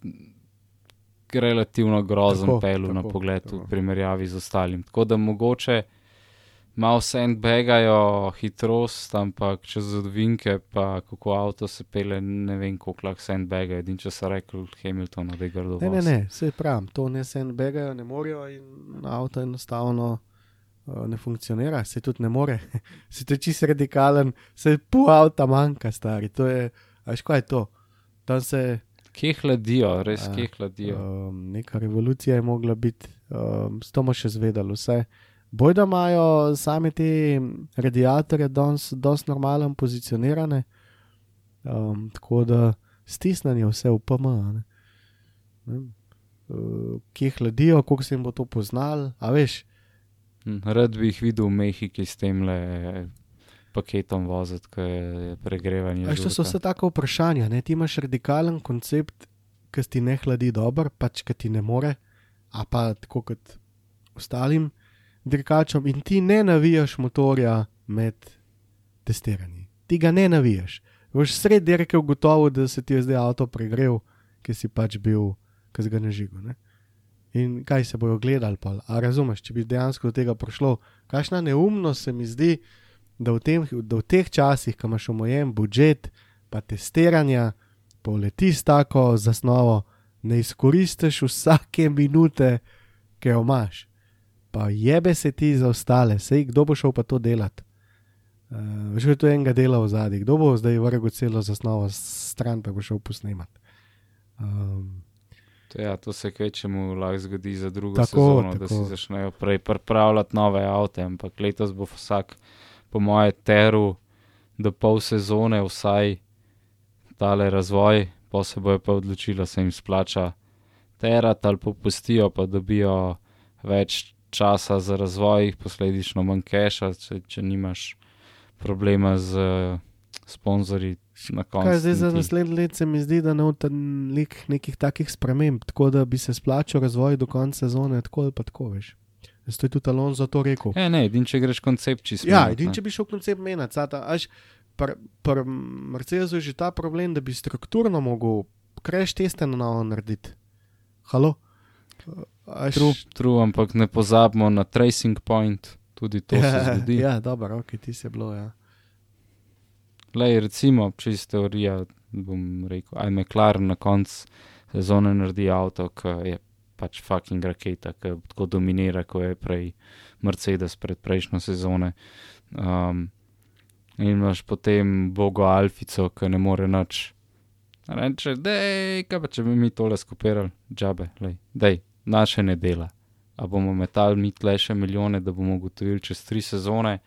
relativno grozen pelil na pogled tako. v primerjavi z ostalim. Tako da mogoče malo sandbagajo hitrost, ampak čez odvinke, pa kako avto se pele, ne vem, koliko lahko sandbaga. Edin, če so rekli Hamilton, da je grdo. Ne, ne, ne, se pravim, to ne se begajo, ne morejo in avto enostavno uh, ne funkcionira, se tudi ne more. se to čist radikalen, se pol avta manjka, stari. To je, veš, kaj je to? Tam se Kje hladijo, res A, kje hladijo. um, neka revolucija je mogla biti, um, s to bomo še zvedali vse. Boj, da imajo sami te radiatorje dosti normalno pozicionirane, um, tako da stisnanje vse v PM. uh, kje hladijo, koliko se jim bo to poznalo, a veš. Hm, Rad bi jih videl v Mehiki s tem le paketom voziti, ki je pregrevanje. Veš, to so vse tako vprašanja. Ne? Ti imaš radikalen koncept, ki ti ne hladi dobro, pač ki ti ne more, a pa tako kot ostalim dirkačem, in ti ne navijaš motorja med testiranji. Ti ga ne navijaš. Veš sred dirke ugotovil, da se ti je zdaj avto pregrel, ki si pač bil, ki si ga nežigo. Ne? In kaj se bojo gledali, pa a razumeš, če bi dejansko do tega prišlo. Kakšna neumnost se mi zdi, da v, tem, da v teh časih, ko imaš omejen budžet, pa testiranja, poleti s tako zasnovo, ne izkoristiš vsake minute, ki jo imaš. Pa jebe se ti za ostale, sej kdo bo šel pa to delati. Uh, že to enega dela v zadnji, kdo bo zdaj vrgel celo zasnovo stran, pa bo šel posnemati. Um, To, ja, to se kvečemu lahko zgodi za drugo Tako, sezono, tako. da si začnejo prej pripravljati nove avte, ampak letos bo vsak, po moje, teru do pol sezone vsaj tale razvoj, pa se bojo pa odločili, da se jim splača terati ali popustijo, pa dobijo več časa za razvoj, posledično manj keša, če, če nimaš problema z uh, sponzorji kaj zdaj za naslednje let se mi zdi, da ne bo nekih takih sprememb, tako da bi se splačal razvoj do konca sezone, tako ali pa tako veš. Zato je tudi Alonso to rekel. Ja, ne, edin, če greš koncept čisto. Ja, edin, če bi šel koncept menjati, až pri pr Mercedesu je že ta problem, da bi strukturno mogel crash teste na novo narediti. Halo? Až, True, true, ampak ne pozabimo na tracing point, tudi to se zgodi. Ja, dobro, ok, ti se bilo, ja. Lej, recimo, čist teorija, bom rekel, aj McLaren na koncu sezone naredi avto, ki je pač fucking raketa, ki tako dominira, kot je prej Mercedes pred prejšnjo sezono. Um, in imaš potem Bogo Alfico, ki ne more nič. Reče, dej, kaj pa če bi mi tole skopirali, džabe, lej, dej, naše ne dela. A bomo metali mi tle še milijone, da bomo ugotovili čez tri sezone,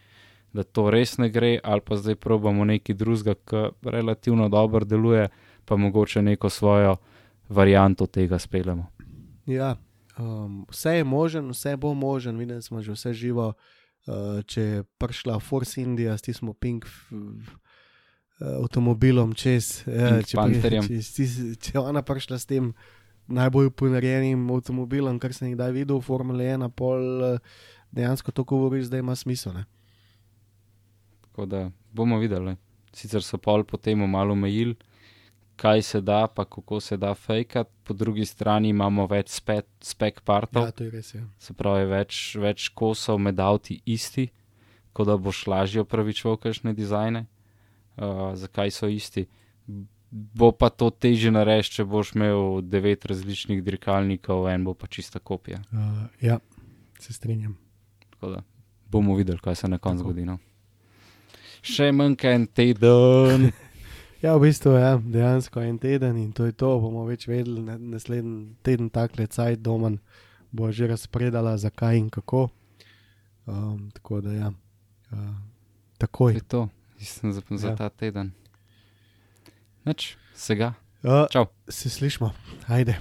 da to res ne gre, ali pa zdaj probamo nekaj drugega, ki relativno dobro deluje, pa mogoče neko svojo varianto tega speljemo. Ja, um, vse je možen, vse bo možen, videli smo že vse živo. Uh, če je prišla Force India s tistim pink f, avtomobilom čez, Pink če, Pantherjem. če, če, če ona prišla s tem najbolj ponarejenim avtomobilom, kar sem jih kdaj videl Formule 1, pol eh, dejansko to govori, da ima smisel. Ne? Tako da bomo videli. Sicer so pol potem malo omejili, kaj se da, pa kako se da fejkati, po drugi strani imamo več spek, spek partov. Ja, to je res. Ja. se pravi, več, več kosov med avti isti, tako da boš lažje opravičeval kakšne dizajne, uh, zakaj so isti. Bo pa to teže narediti, če boš imel devet različnih dirkalnikov, en bo pa čista kopija. Uh, ja, se strinjam. Tako da bomo videli, kaj se na koncu zgodi. No. Še manjka en teden. Ja, v bistvu je ja, dejansko en teden in to je to. Bomo več vedeli, na- naslednji teden takle cajt doma bo že razpredala, zakaj in kako. Um, tako da ja, uh, To takoj. je to, mislim, za, za Ja. ta teden. Nič, vsega. Uh, Čau. se slišmo, ajde.